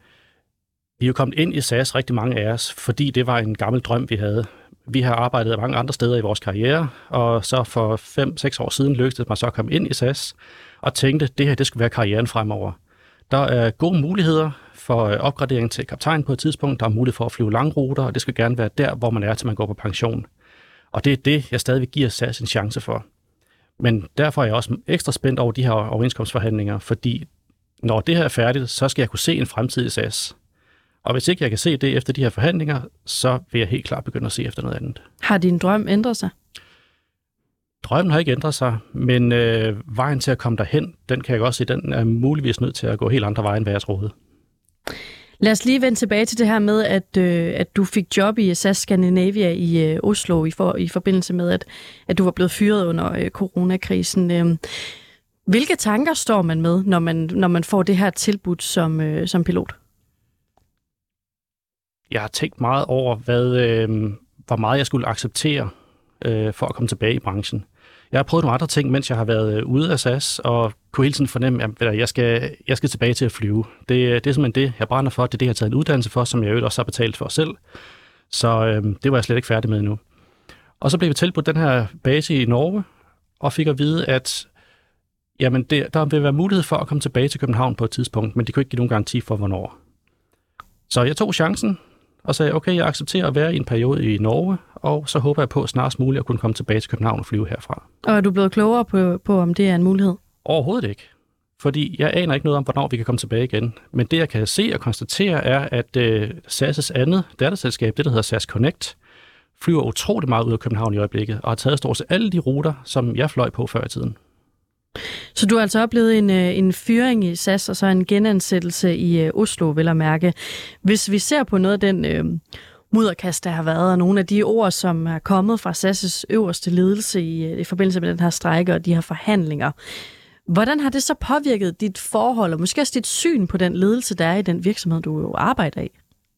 vi er jo kommet ind i SAS, rigtig mange af os, fordi det var en gammel drøm, vi havde. Vi har arbejdet mange andre steder i vores karriere, og så for 5-6 år siden lykkedes det mig så at komme ind i SAS og tænkte, at det her det skulle være karrieren fremover. Der er gode muligheder for øh, opgradering til kaptajn på et tidspunkt. Der er mulighed for at flyve langruter, og det skal gerne være der, hvor man er, til man går på pension. Og det er det, jeg stadig giver SAS en chance for. Men derfor er jeg også ekstra spændt over de her overenskomstforhandlinger, fordi når det her er færdigt, så skal jeg kunne se en fremtid i SAS. Og hvis ikke jeg kan se det efter de her forhandlinger, så vil jeg helt klart begynde at se efter noget andet. Har din drøm ændret sig? Drømmen har ikke ændret sig, men øh, vejen til at komme derhen, den kan jeg også se, den er muligvis nødt til at gå helt andre veje, end hvad jeg troede. Lad os lige vende tilbage til det her med, at, øh, at du fik job i SAS Scandinavia i øh, Oslo i, for, i forbindelse med, at, at du var blevet fyret under øh, coronakrisen. Øh, hvilke tanker står man med, når man, når man får det her tilbud som, øh, som pilot? Jeg har tænkt meget over, hvad, øh, hvor meget jeg skulle acceptere øh, for at komme tilbage i branchen. Jeg har prøvet nogle andre ting, mens jeg har været øh, ude af SAS, og kunne hele tiden fornemme, at jeg skal, jeg skal tilbage til at flyve. Det, det er simpelthen det, jeg brænder for. Det er det, jeg har taget en uddannelse for, som jeg også har betalt for selv. Så øh, det var jeg slet ikke færdig med endnu. Og så blev vi tilbudt den her base i Norge, og fik at vide, at jamen det, der vil være mulighed for at komme tilbage til København på et tidspunkt, men de kunne ikke give nogen garanti for, hvornår. Så jeg tog chancen og sagde, okay, jeg accepterer at være i en periode i Norge, og så håber jeg på snarest muligt at kunne komme tilbage til København og flyve herfra. Og er du blevet klogere på, på om det er en mulighed? Overhovedet ikke. Fordi jeg aner ikke noget om, hvornår vi kan komme tilbage igen. Men det, jeg kan se og konstatere, er, at øh, SAS' andet datterselskab, det der hedder SAS Connect, flyver utrolig meget ud af København i øjeblikket, og har taget stort set alle de ruter, som jeg fløj på før i tiden. Så du har altså oplevet en, øh, en fyring i SAS, og så en genansættelse i øh, Oslo, vil jeg mærke. Hvis vi ser på noget af den øh, mudderkast, der har været, og nogle af de ord, som er kommet fra SAS' øverste ledelse i, øh, i forbindelse med den her strejke og de her forhandlinger, hvordan har det så påvirket dit forhold, og måske også dit syn på den ledelse, der er i den virksomhed, du jo arbejder i?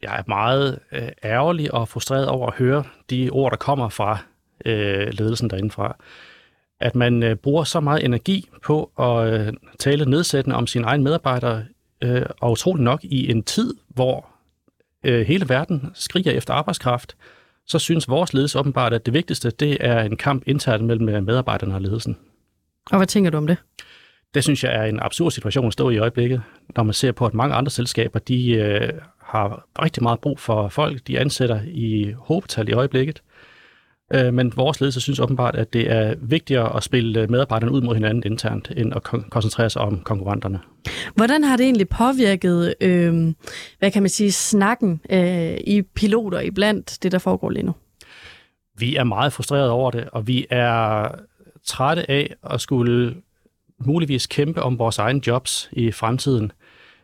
Jeg er meget øh, ærgerlig og frustreret over at høre de ord, der kommer fra øh, ledelsen derindefra at man øh, bruger så meget energi på at øh, tale nedsættende om sine egne medarbejdere, øh, og utroligt nok i en tid, hvor øh, hele verden skriger efter arbejdskraft, så synes vores ledelse åbenbart, at det vigtigste, det er en kamp internt mellem øh, medarbejderne og ledelsen. Og hvad tænker du om det? Det synes jeg er en absurd situation at stå i øjeblikket, når man ser på, at mange andre selskaber, de øh, har rigtig meget brug for folk, de ansætter i hovedtal i øjeblikket. Øh, men vores ledelse synes åbenbart, at det er vigtigere at spille medarbejderne ud mod hinanden internt, end at koncentrere sig om konkurrenterne. Hvordan har det egentlig påvirket, øh, hvad kan man sige, snakken øh, i piloter i blandt det, der foregår lige nu? Vi er meget frustreret over det, og vi er trætte af at skulle muligvis kæmpe om vores egne jobs i fremtiden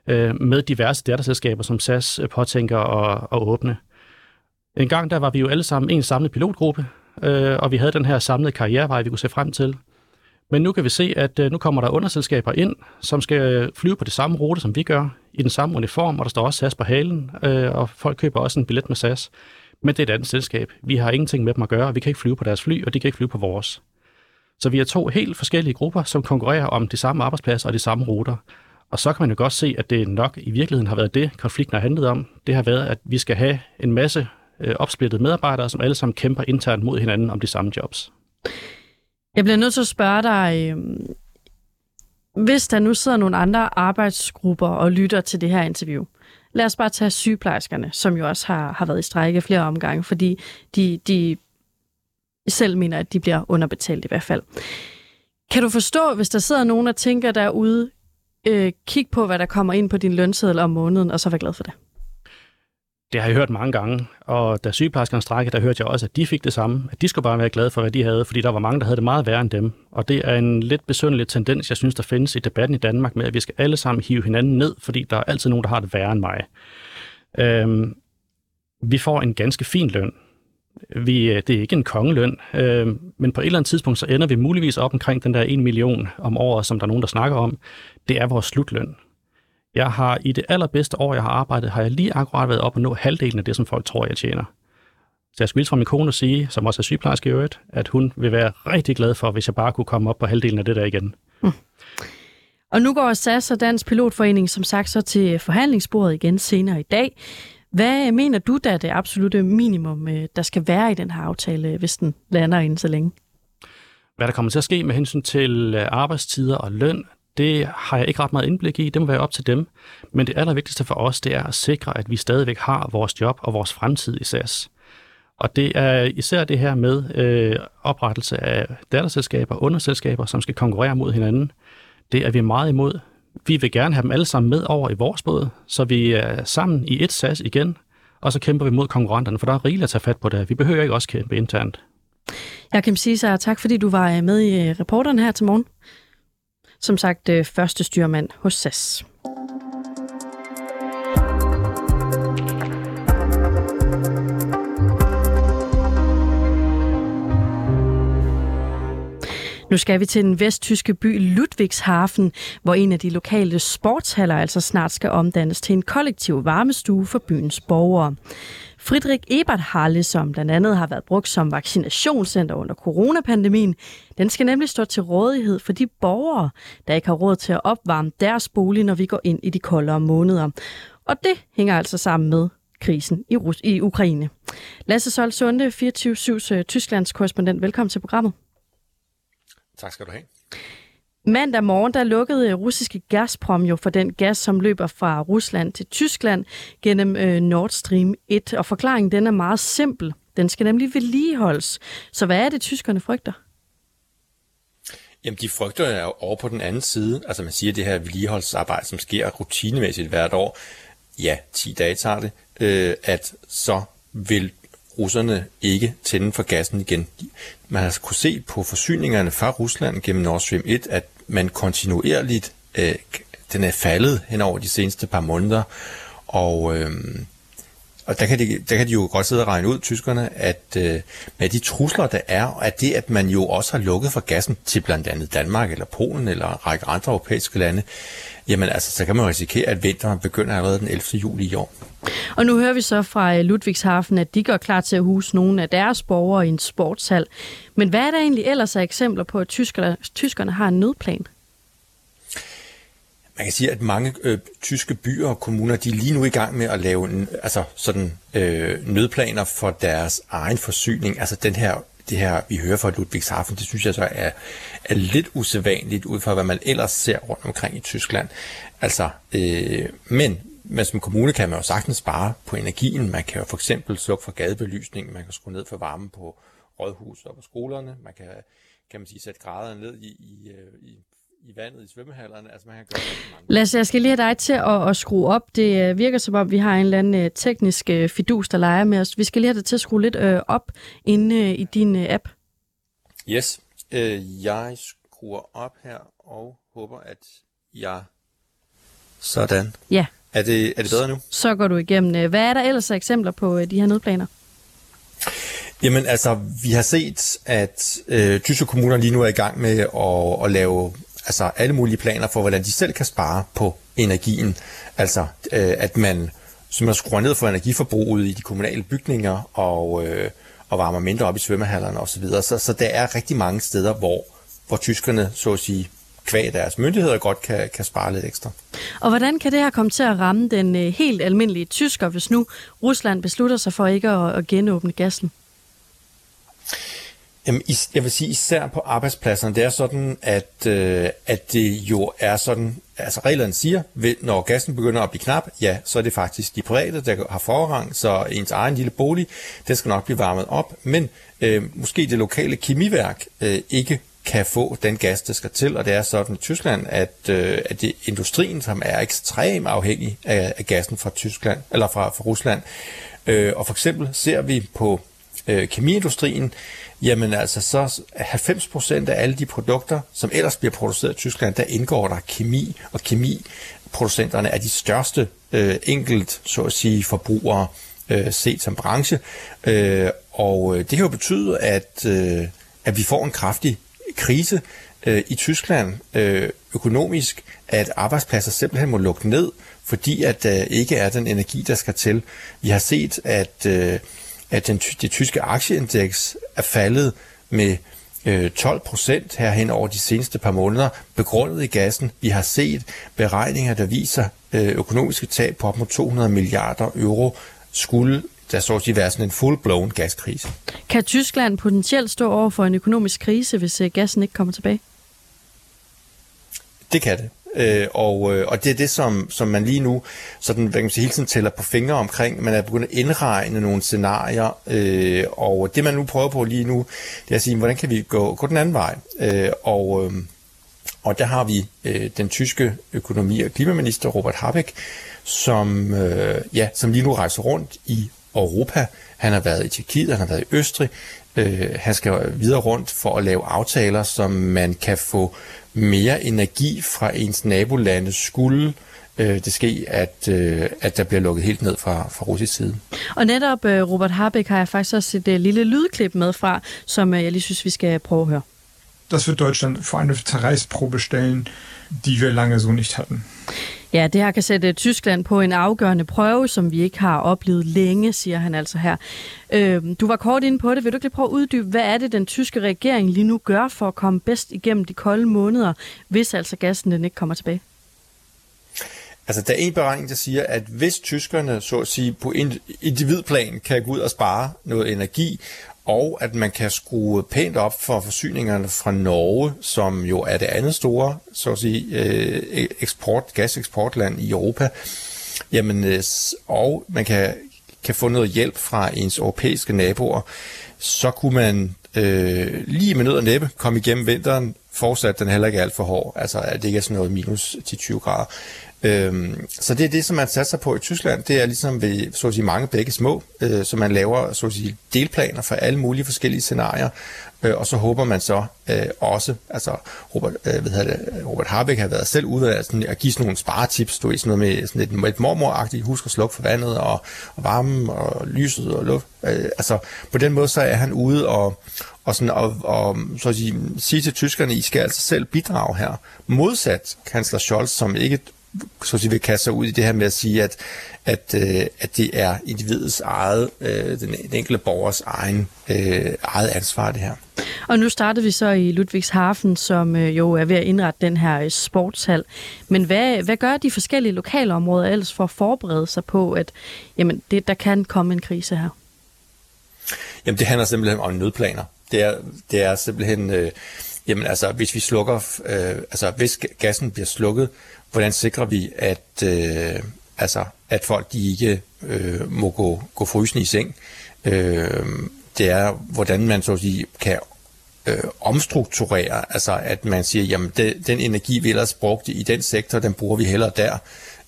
øh, med diverse datterselskaber, som SAS påtænker at, at åbne. En gang der var vi jo alle sammen en samlet pilotgruppe, øh, og vi havde den her samlede karrierevej, vi kunne se frem til. Men nu kan vi se, at øh, nu kommer der underselskaber ind, som skal øh, flyve på det samme rute, som vi gør, i den samme uniform, og der står også SAS på halen, øh, og folk køber også en billet med SAS. Men det er et andet selskab. Vi har ingenting med dem at gøre, og vi kan ikke flyve på deres fly, og de kan ikke flyve på vores. Så vi er to helt forskellige grupper, som konkurrerer om de samme arbejdspladser og de samme ruter. Og så kan man jo godt se, at det nok i virkeligheden har været det, konflikten har handlet om. Det har været, at vi skal have en masse øh, opsplittede medarbejdere, som alle sammen kæmper internt mod hinanden om de samme jobs. Jeg bliver nødt til at spørge dig, øh, hvis der nu sidder nogle andre arbejdsgrupper og lytter til det her interview, lad os bare tage sygeplejerskerne, som jo også har, har været i strække flere omgange, fordi de, de selv mener, at de bliver underbetalt i hvert fald. Kan du forstå, hvis der sidder nogen og tænker derude, øh, kig på, hvad der kommer ind på din lønseddel om måneden, og så vær glad for det? Det har jeg hørt mange gange, og da sygeplejerskerne strækkede, der hørte jeg også, at de fik det samme. At de skulle bare være glade for, hvad de havde, fordi der var mange, der havde det meget værre end dem. Og det er en lidt besøndelig tendens, jeg synes, der findes i debatten i Danmark med, at vi skal alle sammen hive hinanden ned, fordi der er altid nogen, der har det værre end mig. Øhm, vi får en ganske fin løn. Vi, øh, det er ikke en kongeløn, øh, men på et eller andet tidspunkt, så ender vi muligvis op omkring den der 1 million om året, som der er nogen, der snakker om. Det er vores slutløn. Jeg har i det allerbedste år, jeg har arbejdet, har jeg lige akkurat været op og nå halvdelen af det, som folk tror, jeg tjener. Så jeg skulle fra min kone sige, som også er sygeplejerske i øvrigt, at hun vil være rigtig glad for, hvis jeg bare kunne komme op på halvdelen af det der igen. Hmm. Og nu går SAS og Dansk Pilotforening som sagt så til forhandlingsbordet igen senere i dag. Hvad mener du, der er det absolute minimum, øh, der skal være i den her aftale, hvis den lander inden så længe? Hvad der kommer til at ske med hensyn til øh, arbejdstider og løn, det har jeg ikke ret meget indblik i. Det må være op til dem. Men det allervigtigste for os, det er at sikre, at vi stadigvæk har vores job og vores fremtid i SAS. Og det er især det her med øh, oprettelse af datterselskaber, underselskaber, som skal konkurrere mod hinanden. Det er vi meget imod. Vi vil gerne have dem alle sammen med over i vores båd, så vi er sammen i et SAS igen, og så kæmper vi mod konkurrenterne, for der er rigeligt at tage fat på det. Vi behøver ikke også kæmpe internt. Jeg kan sige så tak, fordi du var øh, med i øh, reporteren her til morgen som sagt øh, første styrmand hos SAS. Nu skal vi til den vesttyske by Ludwigshafen, hvor en af de lokale sportshaller altså snart skal omdannes til en kollektiv varmestue for byens borgere. Friedrich Ebert Halle, som blandt andet har været brugt som vaccinationscenter under coronapandemien, den skal nemlig stå til rådighed for de borgere, der ikke har råd til at opvarme deres bolig, når vi går ind i de koldere måneder. Og det hænger altså sammen med krisen i, Rus- i Ukraine. Lasse Sol Sunde, 24-7's øh, Tysklands korrespondent. Velkommen til programmet. Tak skal du have. Mandag morgen der lukkede øh, russiske Gazprom jo for den gas, som løber fra Rusland til Tyskland gennem øh, Nord Stream 1. Og forklaringen den er meget simpel. Den skal nemlig vedligeholdes. Så hvad er det, tyskerne frygter? Jamen, de frygter jo over på den anden side. Altså, man siger, at det her vedligeholdelsesarbejde, som sker rutinemæssigt hvert år, ja, 10 dage tager det, øh, at så vil russerne ikke tænde for gassen igen. Man har kunne se på forsyningerne fra Rusland gennem Nord Stream 1, at men kontinuerligt, øh, den er faldet hen over de seneste par måneder, og, øh, og der kan, de, der kan de jo godt sidde og regne ud, tyskerne, at øh, med de trusler, der er, at det, at man jo også har lukket for gassen til blandt andet Danmark eller Polen eller en række andre europæiske lande, jamen altså, så kan man risikere, at vinteren begynder allerede den 11. juli i år. Og nu hører vi så fra Ludvigshafen, Ludwigshafen, at de gør klar til at huse nogle af deres borgere i en sportshal. Men hvad er der egentlig ellers af eksempler på, at tyskerne, tyskerne har en nødplan? Man kan sige, at mange øh, tyske byer og kommuner, de er lige nu i gang med at lave altså sådan, øh, nødplaner for deres egen forsyning. Altså den her, det her, vi hører fra Ludwigshafen, det synes jeg så er, er lidt usædvanligt ud fra, hvad man ellers ser rundt omkring i Tyskland. Altså, øh, men men som kommune kan man jo sagtens spare på energien. Man kan jo for eksempel slukke for gadebelysningen, man kan skrue ned for varmen på rådhus og på skolerne, man kan, kan man sige, sætte graderne ned i, i, øh, i i vandet i svømmehallerne. Altså, man kan gøre mange. Lasse, jeg skal lige have dig til at, at skrue op. Det øh, virker som om, vi har en eller anden uh, teknisk uh, fidus, der leger med os. Vi skal lige have dig til at skrue lidt uh, op inde uh, i din uh, app. Yes, uh, jeg skruer op her og håber, at jeg... Sådan. Ja. Er det, er det bedre nu? Så går du igennem. Hvad er der ellers af eksempler på de her nødplaner? Jamen altså, vi har set, at øh, tyske kommuner lige nu er i gang med at, at lave altså, alle mulige planer for, hvordan de selv kan spare på energien. Altså, øh, at man, så man skruer ned for energiforbruget i de kommunale bygninger og, øh, og varmer mindre op i svømmehallerne osv. Så, så, så der er rigtig mange steder, hvor, hvor tyskerne, så at sige, kvæg deres myndigheder godt kan, kan spare lidt ekstra. Og hvordan kan det her komme til at ramme den øh, helt almindelige tysker, hvis nu Rusland beslutter sig for ikke at, at genåbne gassen? Jamen, jeg vil sige især på arbejdspladserne, det er sådan, at, øh, at det jo er sådan, altså reglerne siger, når gassen begynder at blive knap, ja, så er det faktisk de private, der har forrang, så ens egen lille bolig, den skal nok blive varmet op, men øh, måske det lokale kemiværk øh, ikke kan få den gas, der skal til, og det er sådan i Tyskland, at, øh, at det er industrien, som er ekstremt afhængig af, af gassen fra Tyskland, eller fra, fra Rusland. Øh, og for eksempel ser vi på øh, kemiindustrien, jamen altså så 90% af alle de produkter, som ellers bliver produceret i Tyskland, der indgår der kemi, og kemiproducenterne er de største øh, enkelt, så at sige, forbrugere øh, set som branche. Øh, og øh, det kan jo betyde, at, øh, at vi får en kraftig krise øh, i Tyskland øh, økonomisk, at arbejdspladser simpelthen må lukke ned, fordi at der øh, ikke er den energi, der skal til. Vi har set, at, øh, at den, det tyske aktieindeks er faldet med øh, 12 procent herhen over de seneste par måneder, begrundet i gassen. Vi har set beregninger, der viser øh, økonomiske tab på op mod 200 milliarder euro skulle der så at sige være sådan en full-blown gaskrise. Kan Tyskland potentielt stå over for en økonomisk krise, hvis øh, gassen ikke kommer tilbage? Det kan det. Øh, og, øh, og det er det, som, som man lige nu sådan, hvad kan man sige, hele tiden tæller på fingre omkring. Man er begyndt at indregne nogle scenarier, øh, og det man nu prøver på lige nu, det er at sige, hvordan kan vi gå, gå den anden vej? Øh, og, øh, og der har vi øh, den tyske økonomi- og klimaminister Robert Habeck, som, øh, ja, som lige nu rejser rundt i Europa. Han har været i Tjekkiet, han har været i Østrig. Øh, han skal videre rundt for at lave aftaler, som man kan få mere energi fra ens nabolande skulle øh, det ske, at, øh, at der bliver lukket helt ned fra, fra russisk side. Og netop øh, Robert Habeck har jeg faktisk også et øh, lille lydklip med fra, som øh, jeg lige synes, vi skal prøve at høre. Das wird Deutschland vor eine Zerreißprobe stellen, die wir lange so nicht hatten. Ja, det her kan sætte Tyskland på en afgørende prøve, som vi ikke har oplevet længe, siger han altså her. Øh, du var kort inde på det. Vil du ikke lige prøve at uddybe, hvad er det, den tyske regering lige nu gør for at komme bedst igennem de kolde måneder, hvis altså gassen den ikke kommer tilbage? Altså, der er en beregning, der siger, at hvis tyskerne, så at sige, på individplan kan gå ud og spare noget energi, og at man kan skrue pænt op for forsyningerne fra Norge, som jo er det andet store, så at sige, øh, e- eksport, gaseksportland i Europa, jamen, øh, og man kan, kan få noget hjælp fra ens europæiske naboer, så kunne man øh, lige med nød og næppe komme igennem vinteren, fortsat den heller ikke alt for hård, altså at det ikke er sådan noget minus 10-20 grader. Øhm, så det er det, som man satser på i Tyskland. Det er ligesom ved så at sige, mange begge små, øh, så man laver så at sige, delplaner for alle mulige forskellige scenarier, øh, og så håber man så øh, også, altså Robert, øh, hvad det, Robert Harbeck har været selv ude af sådan, at give sådan nogle sparetips, du ved, sådan noget med sådan et, et mormoragtigt, husk at slukke for vandet og, og varmen og lyset og luft. Øh, altså på den måde så er han ude og, og, sådan, og, og så at sige, sige til tyskerne, I skal altså selv bidrage her. Modsat kansler Scholz, som ikke så at sige, vil kaste sig ud i det her med at sige, at, at, øh, at det er individets eget, øh, den, den enkelte borgers egen, øh, eget ansvar, det her. Og nu startede vi så i Ludwigshafen, som øh, jo er ved at indrette den her øh, sportshal. Men hvad, hvad gør de forskellige lokale områder ellers for at forberede sig på, at jamen, det, der kan komme en krise her? Jamen det handler simpelthen om nødplaner. Det er, det er simpelthen, øh, jamen altså hvis vi slukker, øh, altså hvis gassen bliver slukket, hvordan sikrer vi, at, øh, altså, at folk de ikke øh, må gå, gå frysende i seng. Øh, det er, hvordan man så at sige, kan øh, omstrukturere, altså at man siger, jamen det, den energi, vi ellers brugte i den sektor, den bruger vi hellere der.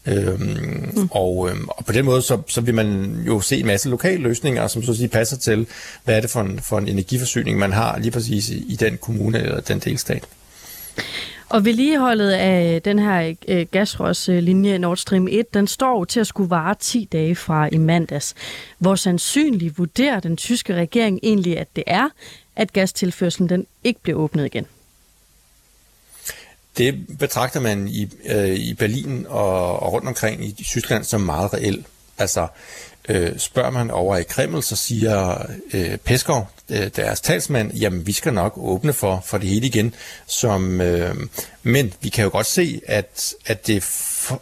Øhm, mm. og, øhm, og på den måde, så, så vil man jo se en masse lokale løsninger, som så at sige passer til, hvad er det for en, for en energiforsyning, man har lige præcis i, i den kommune eller den delstat. Og vedligeholdet af den her øh, gasrørslinje Nord Stream 1, den står til at skulle vare 10 dage fra i mandags. Hvor sandsynligt vurderer den tyske regering egentlig, at det er, at gastilførselen den ikke bliver åbnet igen? Det betragter man i, øh, i Berlin og, og rundt omkring i Tyskland som meget reelt. Altså, øh, spørger man over i Kreml, så siger øh, Peskov, øh, deres talsmand, jamen vi skal nok åbne for, for det hele igen. Som, øh, men vi kan jo godt se, at, at, det,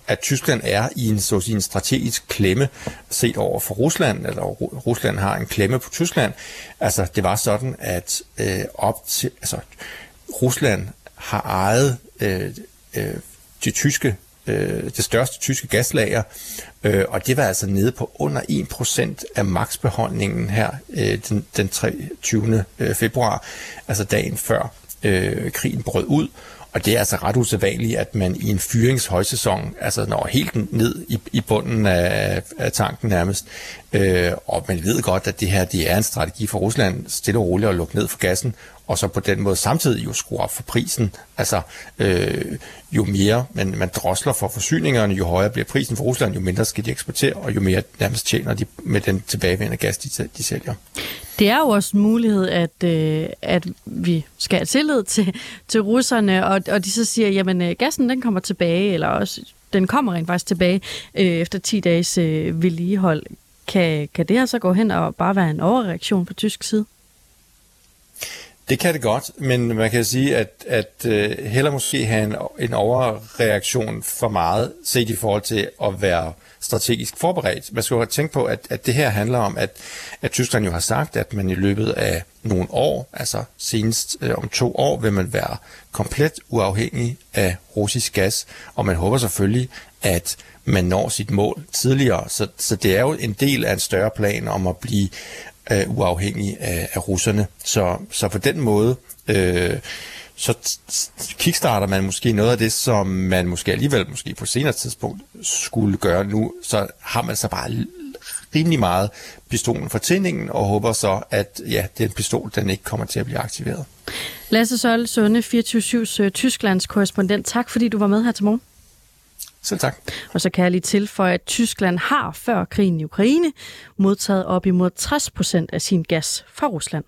at Tyskland er i en, så en strategisk klemme set over for Rusland, eller Rusland har en klemme på Tyskland. Altså det var sådan, at øh, op til, altså, Rusland har ejet øh, øh, det tyske øh, det største tyske gaslager, øh, og det var altså nede på under 1% af maksbeholdningen her øh, den, den 23. Øh, februar, altså dagen før øh, krigen brød ud. Og det er altså ret usædvanligt, at man i en fyringshøjsæson altså når helt ned i, i bunden af, af tanken nærmest. Øh, og man ved godt, at det her det er en strategi for Rusland, stille og roligt at lukke ned for gassen, og så på den måde samtidig jo skrue op for prisen. Altså, øh, jo mere man, man drosler for forsyningerne, jo højere bliver prisen for Rusland, jo mindre skal de eksportere, og jo mere nærmest tjener de med den tilbagevendende gas, de, de sælger. Det er jo også en mulighed, at, øh, at vi skal have tillid til, til russerne, og, og de så siger, jamen øh, gassen den kommer tilbage, eller også den kommer rent faktisk tilbage øh, efter 10 dages øh, vedligehold. Kan, kan det her så gå hen og bare være en overreaktion på tysk side? Det kan det godt, men man kan sige, at, at uh, heller måske have en, en overreaktion for meget, set i forhold til at være strategisk forberedt. Man skal jo tænke på, at, at det her handler om, at, at Tyskland jo har sagt, at man i løbet af nogle år, altså senest uh, om to år, vil man være komplet uafhængig af russisk gas, og man håber selvfølgelig, at man når sit mål tidligere. Så, så det er jo en del af en større plan om at blive øh, uafhængig af, af russerne. Så, så på den måde, øh, så kickstarter man måske noget af det, som man måske alligevel måske på senere tidspunkt skulle gøre nu. Så har man så bare rimelig meget pistolen for tændingen, og håber så, at ja, den pistol den ikke kommer til at blive aktiveret. Lasse Søl, Sunde, 24-7's øh, Tysklands korrespondent. Tak fordi du var med her til morgen. Selv tak. Og så kan jeg lige tilføje, at Tyskland har før krigen i Ukraine modtaget op imod 60 procent af sin gas fra Rusland.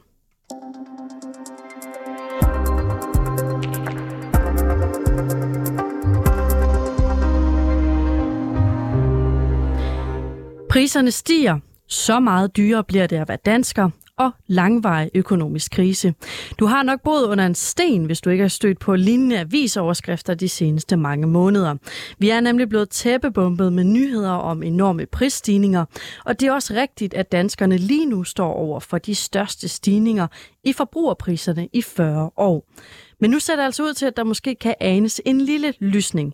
Priserne stiger. Så meget dyrere bliver det at være dansker, og langvarig økonomisk krise. Du har nok boet under en sten, hvis du ikke har stødt på lignende avisoverskrifter de seneste mange måneder. Vi er nemlig blevet tæppebumpet med nyheder om enorme prisstigninger, og det er også rigtigt, at danskerne lige nu står over for de største stigninger i forbrugerpriserne i 40 år. Men nu ser det altså ud til, at der måske kan anes en lille lysning.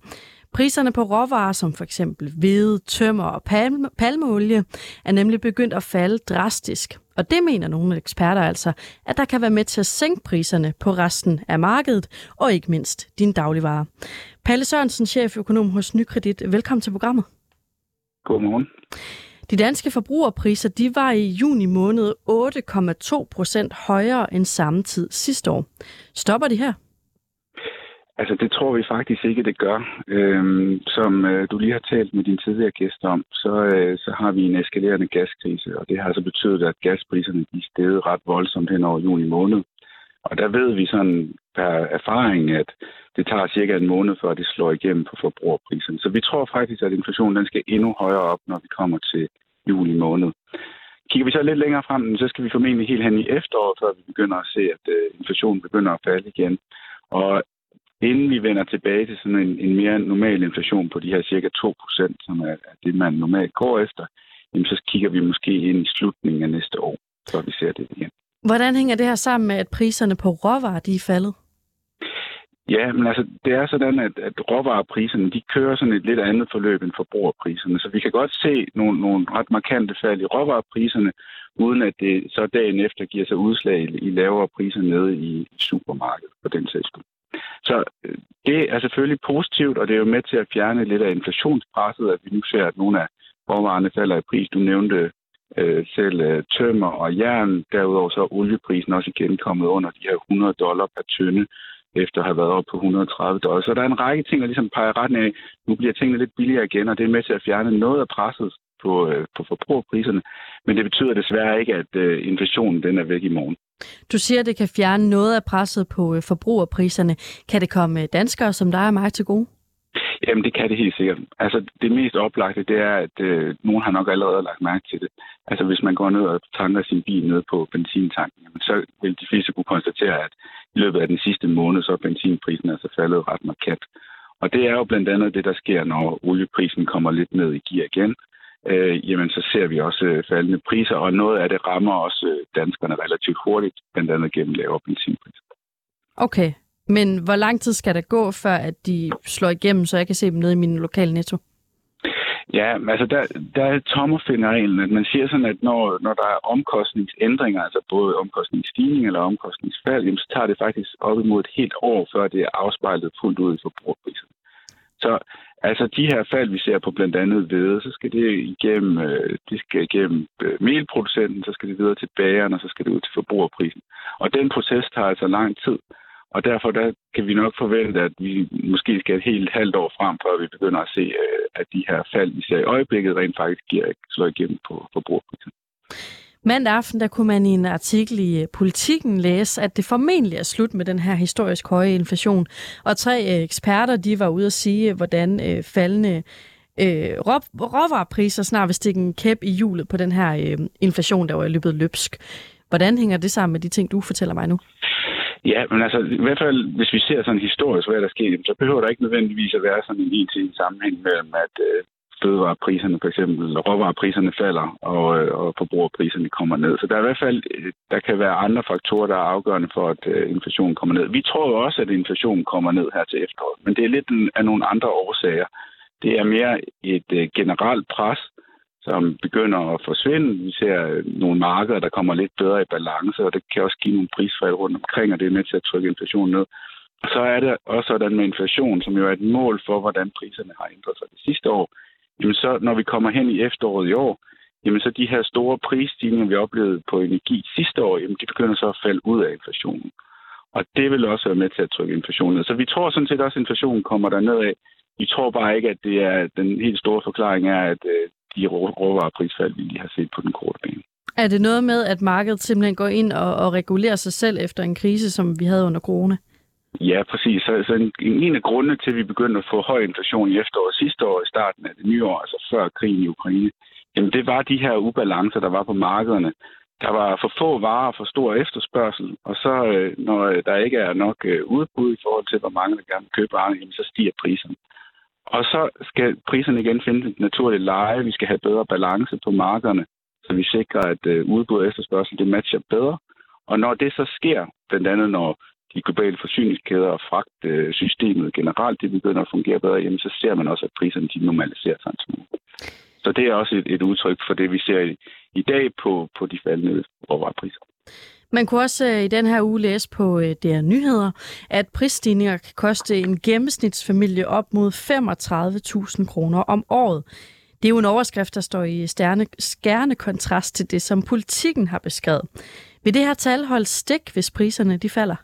Priserne på råvarer som for eksempel hvede, tømmer og palme, palmeolie er nemlig begyndt at falde drastisk. Og det mener nogle eksperter altså, at der kan være med til at sænke priserne på resten af markedet, og ikke mindst din dagligvarer. Palle Sørensen, cheføkonom hos Nykredit. Velkommen til programmet. Godmorgen. De danske forbrugerpriser de var i juni måned 8,2 procent højere end samme tid sidste år. Stopper de her? Altså, det tror vi faktisk ikke, det gør. Øhm, som øh, du lige har talt med din tidligere gæster om, så, øh, så har vi en eskalerende gaskrise, og det har altså betydet, at gaspriserne de steget ret voldsomt hen over juni måned. Og der ved vi sådan per erfaring, at det tager cirka en måned, før det slår igennem på forbrugerpriserne. Så vi tror faktisk, at inflationen den skal endnu højere op, når vi kommer til juli måned. Kigger vi så lidt længere frem, så skal vi formentlig helt hen i efteråret, før vi begynder at se, at øh, inflationen begynder at falde igen. Og inden vi vender tilbage til sådan en, en mere normal inflation på de her cirka 2% som er, det, man normalt går efter, jamen så kigger vi måske ind i slutningen af næste år, før vi ser det igen. Hvordan hænger det her sammen med, at priserne på råvarer de er faldet? Ja, men altså, det er sådan, at, at råvarepriserne, de kører sådan et lidt andet forløb end forbrugerpriserne. Så vi kan godt se nogle, nogle ret markante fald i råvarepriserne, uden at det så dagen efter giver sig udslag i, i lavere priser nede i supermarkedet på den sags så øh, det er selvfølgelig positivt, og det er jo med til at fjerne lidt af inflationspresset, at vi nu ser, at nogle af råvarerne falder i pris. Du nævnte øh, selv øh, tømmer og jern. Derudover så er olieprisen også igen kommet under de her 100 dollar per tønde efter at have været oppe på 130 dollar. Så der er en række ting, der ligesom peger retning af, nu bliver tingene lidt billigere igen, og det er med til at fjerne noget af presset på, øh, på forbrugerpriserne. Men det betyder desværre ikke, at øh, inflationen den er væk i morgen. Du siger, at det kan fjerne noget af presset på øh, forbrugerpriserne. Kan det komme danskere som dig og mig til gode? Jamen, det kan det helt sikkert. Altså, det mest oplagte, det er, at øh, nogen har nok allerede lagt mærke til det. Altså, hvis man går ned og tanker sin bil ned på benzintanken, jamen, så vil de fleste kunne konstatere, at i løbet af den sidste måned, så er benzinprisen altså faldet ret markant. Og det er jo blandt andet det, der sker, når olieprisen kommer lidt ned i gear igen. Øh, jamen, så ser vi også øh, faldende priser, og noget af det rammer også øh, danskerne relativt hurtigt, blandt andet gennem lavere benzinpriser. Okay, men hvor lang tid skal der gå, før at de slår igennem, så jeg kan se dem nede i min lokale netto? Ja, altså der, der er tommerfinderreglen, at man siger sådan, at når, når der er omkostningsændringer, altså både omkostningsstigning eller omkostningsfald, jamen, så tager det faktisk op imod et helt år, før det er afspejlet fuldt ud i forbrugerprisen. Så altså de her fald, vi ser på blandt andet hvede, så skal det igennem, øh, det skal igennem øh, melproducenten, så skal det videre til bageren, og så skal det ud til forbrugerprisen. Og den proces tager altså lang tid. Og derfor der kan vi nok forvente, at vi måske skal et helt halvt år frem, før vi begynder at se, øh, at de her fald, vi ser i øjeblikket, rent faktisk giver, slår igennem på forbrugerprisen. Mandag aften der kunne man i en artikel i øh, Politiken læse, at det formentlig er slut med den her historisk høje inflation. Og tre øh, eksperter de var ude at sige, hvordan øh, faldende øh, råvarepriser snart vil stikke en kæp i hjulet på den her øh, inflation, der var løbet løbsk. Hvordan hænger det sammen med de ting, du fortæller mig nu? Ja, men altså i hvert fald, hvis vi ser sådan historisk, hvad der sker, så behøver der ikke nødvendigvis at være sådan en en til en sammenhæng mellem, at øh, fødevarepriserne for eksempel, råvarepriserne falder, og, øh, og forbrugerpriserne kommer ned. Så der er i hvert fald, øh, der kan være andre faktorer, der er afgørende for, at øh, inflationen kommer ned. Vi tror jo også, at inflationen kommer ned her til efteråret, men det er lidt af nogle andre årsager. Det er mere et generelt pres, som begynder at forsvinde. Vi ser nogle markeder, der kommer lidt bedre i balance, og det kan også give nogle prisfald rundt omkring, og det er med til at trykke inflationen ned. Og så er det også sådan med inflation, som jo er et mål for, hvordan priserne har ændret sig det sidste år. Jamen så, når vi kommer hen i efteråret i år, jamen så de her store prisstigninger, vi oplevede på energi sidste år, jamen de begynder så at falde ud af inflationen. Og det vil også være med til at trykke inflationen ned. Så vi tror sådan set også, at inflationen kommer der af. Vi tror bare ikke, at det er den helt store forklaring er, at øh, de råvareprisfald, vi lige har set på den korte bane. Er det noget med, at markedet simpelthen går ind og, og regulerer sig selv efter en krise, som vi havde under corona? Ja, præcis. Så, så en, en af grundene til, at vi begyndte at få høj inflation i efteråret sidste år i starten af det nye år, altså før krigen i Ukraine, jamen det var de her ubalancer, der var på markederne, der var for få varer og for stor efterspørgsel, og så øh, når øh, der ikke er nok øh, udbud i forhold til, hvor mange der gerne vil købe varerne, så stiger priserne. Og så skal priserne igen finde et naturligt leje. Vi skal have bedre balance på markederne, så vi sikrer, at udbud og efterspørgsel det matcher bedre. Og når det så sker, blandt andet når de globale forsyningskæder og fragtsystemet øh, generelt det begynder at fungere bedre, jamen så ser man også, at priserne de normaliserer sig en smule. Så det er også et, et udtryk for det, vi ser i, i dag på, på de faldende råvarepriser. Man kunne også øh, i den her uge læse på øh, DR Nyheder, at prisstigninger kan koste en gennemsnitsfamilie op mod 35.000 kroner om året. Det er jo en overskrift, der står i stærne, skærende kontrast til det, som politikken har beskrevet. Vil det her tal holde stik, hvis priserne de falder?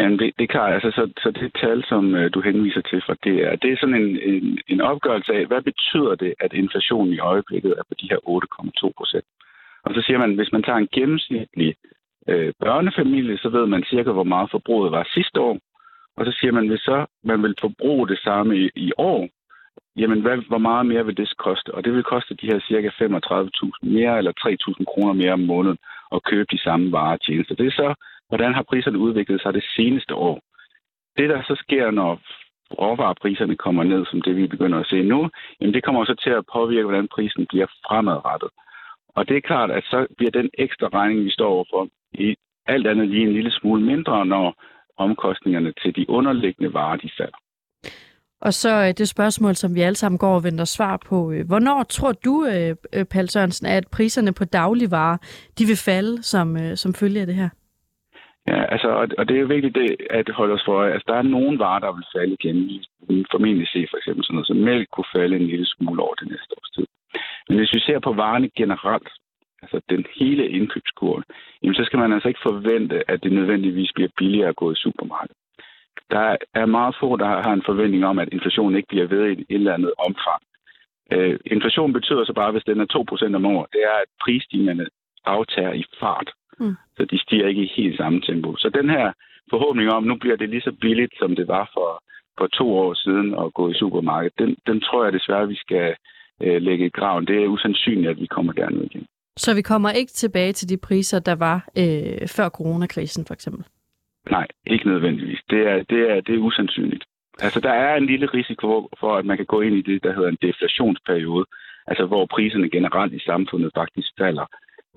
Jamen, det, det kan. Altså, så, så det tal, som øh, du henviser til fra DR, det er sådan en, en, en opgørelse af, hvad betyder det, at inflationen i øjeblikket er på de her 8,2 procent. Og så siger man, hvis man tager en gennemsnitlig øh, børnefamilie, så ved man cirka, hvor meget forbruget var sidste år. Og så siger man, hvis så man vil forbruge det samme i, i år, jamen hvad, hvor meget mere vil det koste? Og det vil koste de her cirka 35.000 mere eller 3.000 kroner mere om måneden at købe de samme varer og tjenester. Det er så, hvordan har priserne udviklet sig det seneste år. Det, der så sker, når råvarepriserne kommer ned, som det vi begynder at se nu, jamen det kommer så til at påvirke, hvordan prisen bliver fremadrettet. Og det er klart, at så bliver den ekstra regning, vi står overfor, i alt andet lige en lille smule mindre, når omkostningerne til de underliggende varer, de falder. Og så øh, det spørgsmål, som vi alle sammen går og venter svar på. Øh, hvornår tror du, øh, Pal Sørensen, at priserne på dagligvarer de vil falde som, som følge af det her? Ja, altså, og det er jo vigtigt det, at holde os for øje. Altså, der er nogle varer, der vil falde igen. Vi vil formentlig se for eksempel sådan noget som mælk kunne falde en lille smule over det næste års tid. Men hvis vi ser på varerne generelt, altså den hele indkøbskurve, jamen så skal man altså ikke forvente, at det nødvendigvis bliver billigere at gå i supermarkedet. Der er meget få, der har en forventning om, at inflationen ikke bliver ved i et eller andet omfang. Øh, inflation betyder så bare, hvis den er 2% om året, det er, at prisstigningerne aftager i fart. Mm. Så de stiger ikke i helt samme tempo. Så den her forhåbning om, nu bliver det lige så billigt, som det var for, for to år siden at gå i supermarkedet, den, den tror jeg desværre, vi skal øh, lægge i graven. Det er usandsynligt, at vi kommer derned igen. Så vi kommer ikke tilbage til de priser, der var øh, før coronakrisen for eksempel? Nej, ikke nødvendigvis. Det er, det er, det er usandsynligt. Altså, der er en lille risiko for, at man kan gå ind i det, der hedder en deflationsperiode, altså hvor priserne generelt i samfundet faktisk falder.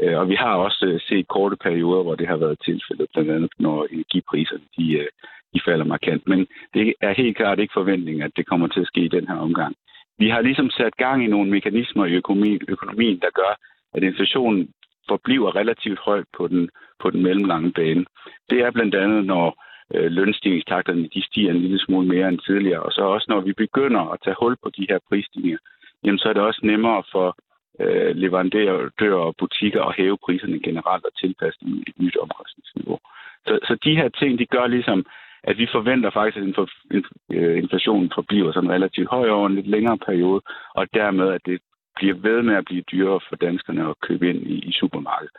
Øh, og vi har også øh, set korte perioder, hvor det har været tilfældet, blandt andet når energipriserne de, øh, de falder markant. Men det er helt klart ikke forventningen, at det kommer til at ske i den her omgang. Vi har ligesom sat gang i nogle mekanismer i økonomien, økonomien der gør, at inflationen forbliver relativt højt på den, på den mellemlange bane. Det er blandt andet, når øh, lønstigningstakterne de stiger en lille smule mere end tidligere, og så også når vi begynder at tage hul på de her prisstigninger, jamen så er det også nemmere for øh, leverandører og butikker og hæve priserne generelt og tilpasse dem et nyt omkostningsniveau. Så, så de her ting, de gør ligesom, at vi forventer faktisk, at øh, inflationen forbliver sådan relativt høj over en lidt længere periode, og dermed, at det bliver ved med at blive dyrere for danskerne at købe ind i, i supermarkedet.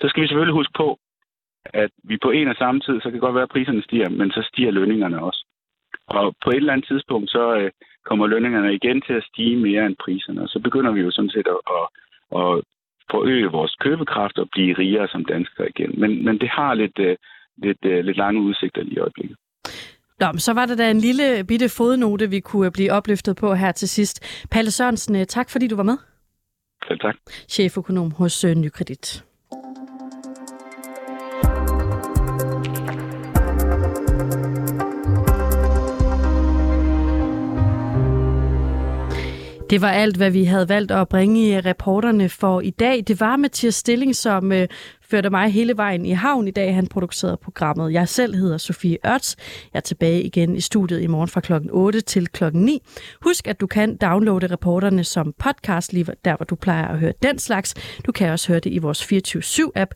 Så skal vi selvfølgelig huske på, at vi på en og samme tid, så kan det godt være, at priserne stiger, men så stiger lønningerne også. Og på et eller andet tidspunkt, så øh, kommer lønningerne igen til at stige mere end priserne, og så begynder vi jo sådan set at, at, at forøge vores købekraft og blive rigere som danskere igen. Men, men det har lidt, øh, lidt, øh, lidt lange udsigter lige i øjeblikket. Nå, så var der da en lille bitte fodnote, vi kunne blive opløftet på her til sidst. Palle Sørensen, tak fordi du var med. Selv tak. Cheføkonom hos Nykredit. Det var alt, hvad vi havde valgt at bringe i reporterne for i dag. Det var Mathias Stilling, som øh, førte mig hele vejen i havn i dag. Han producerede programmet. Jeg selv hedder Sofie Ørts. Jeg er tilbage igen i studiet i morgen fra klokken 8 til klokken 9. Husk, at du kan downloade reporterne som podcast, lige der hvor du plejer at høre den slags. Du kan også høre det i vores 24-7-app.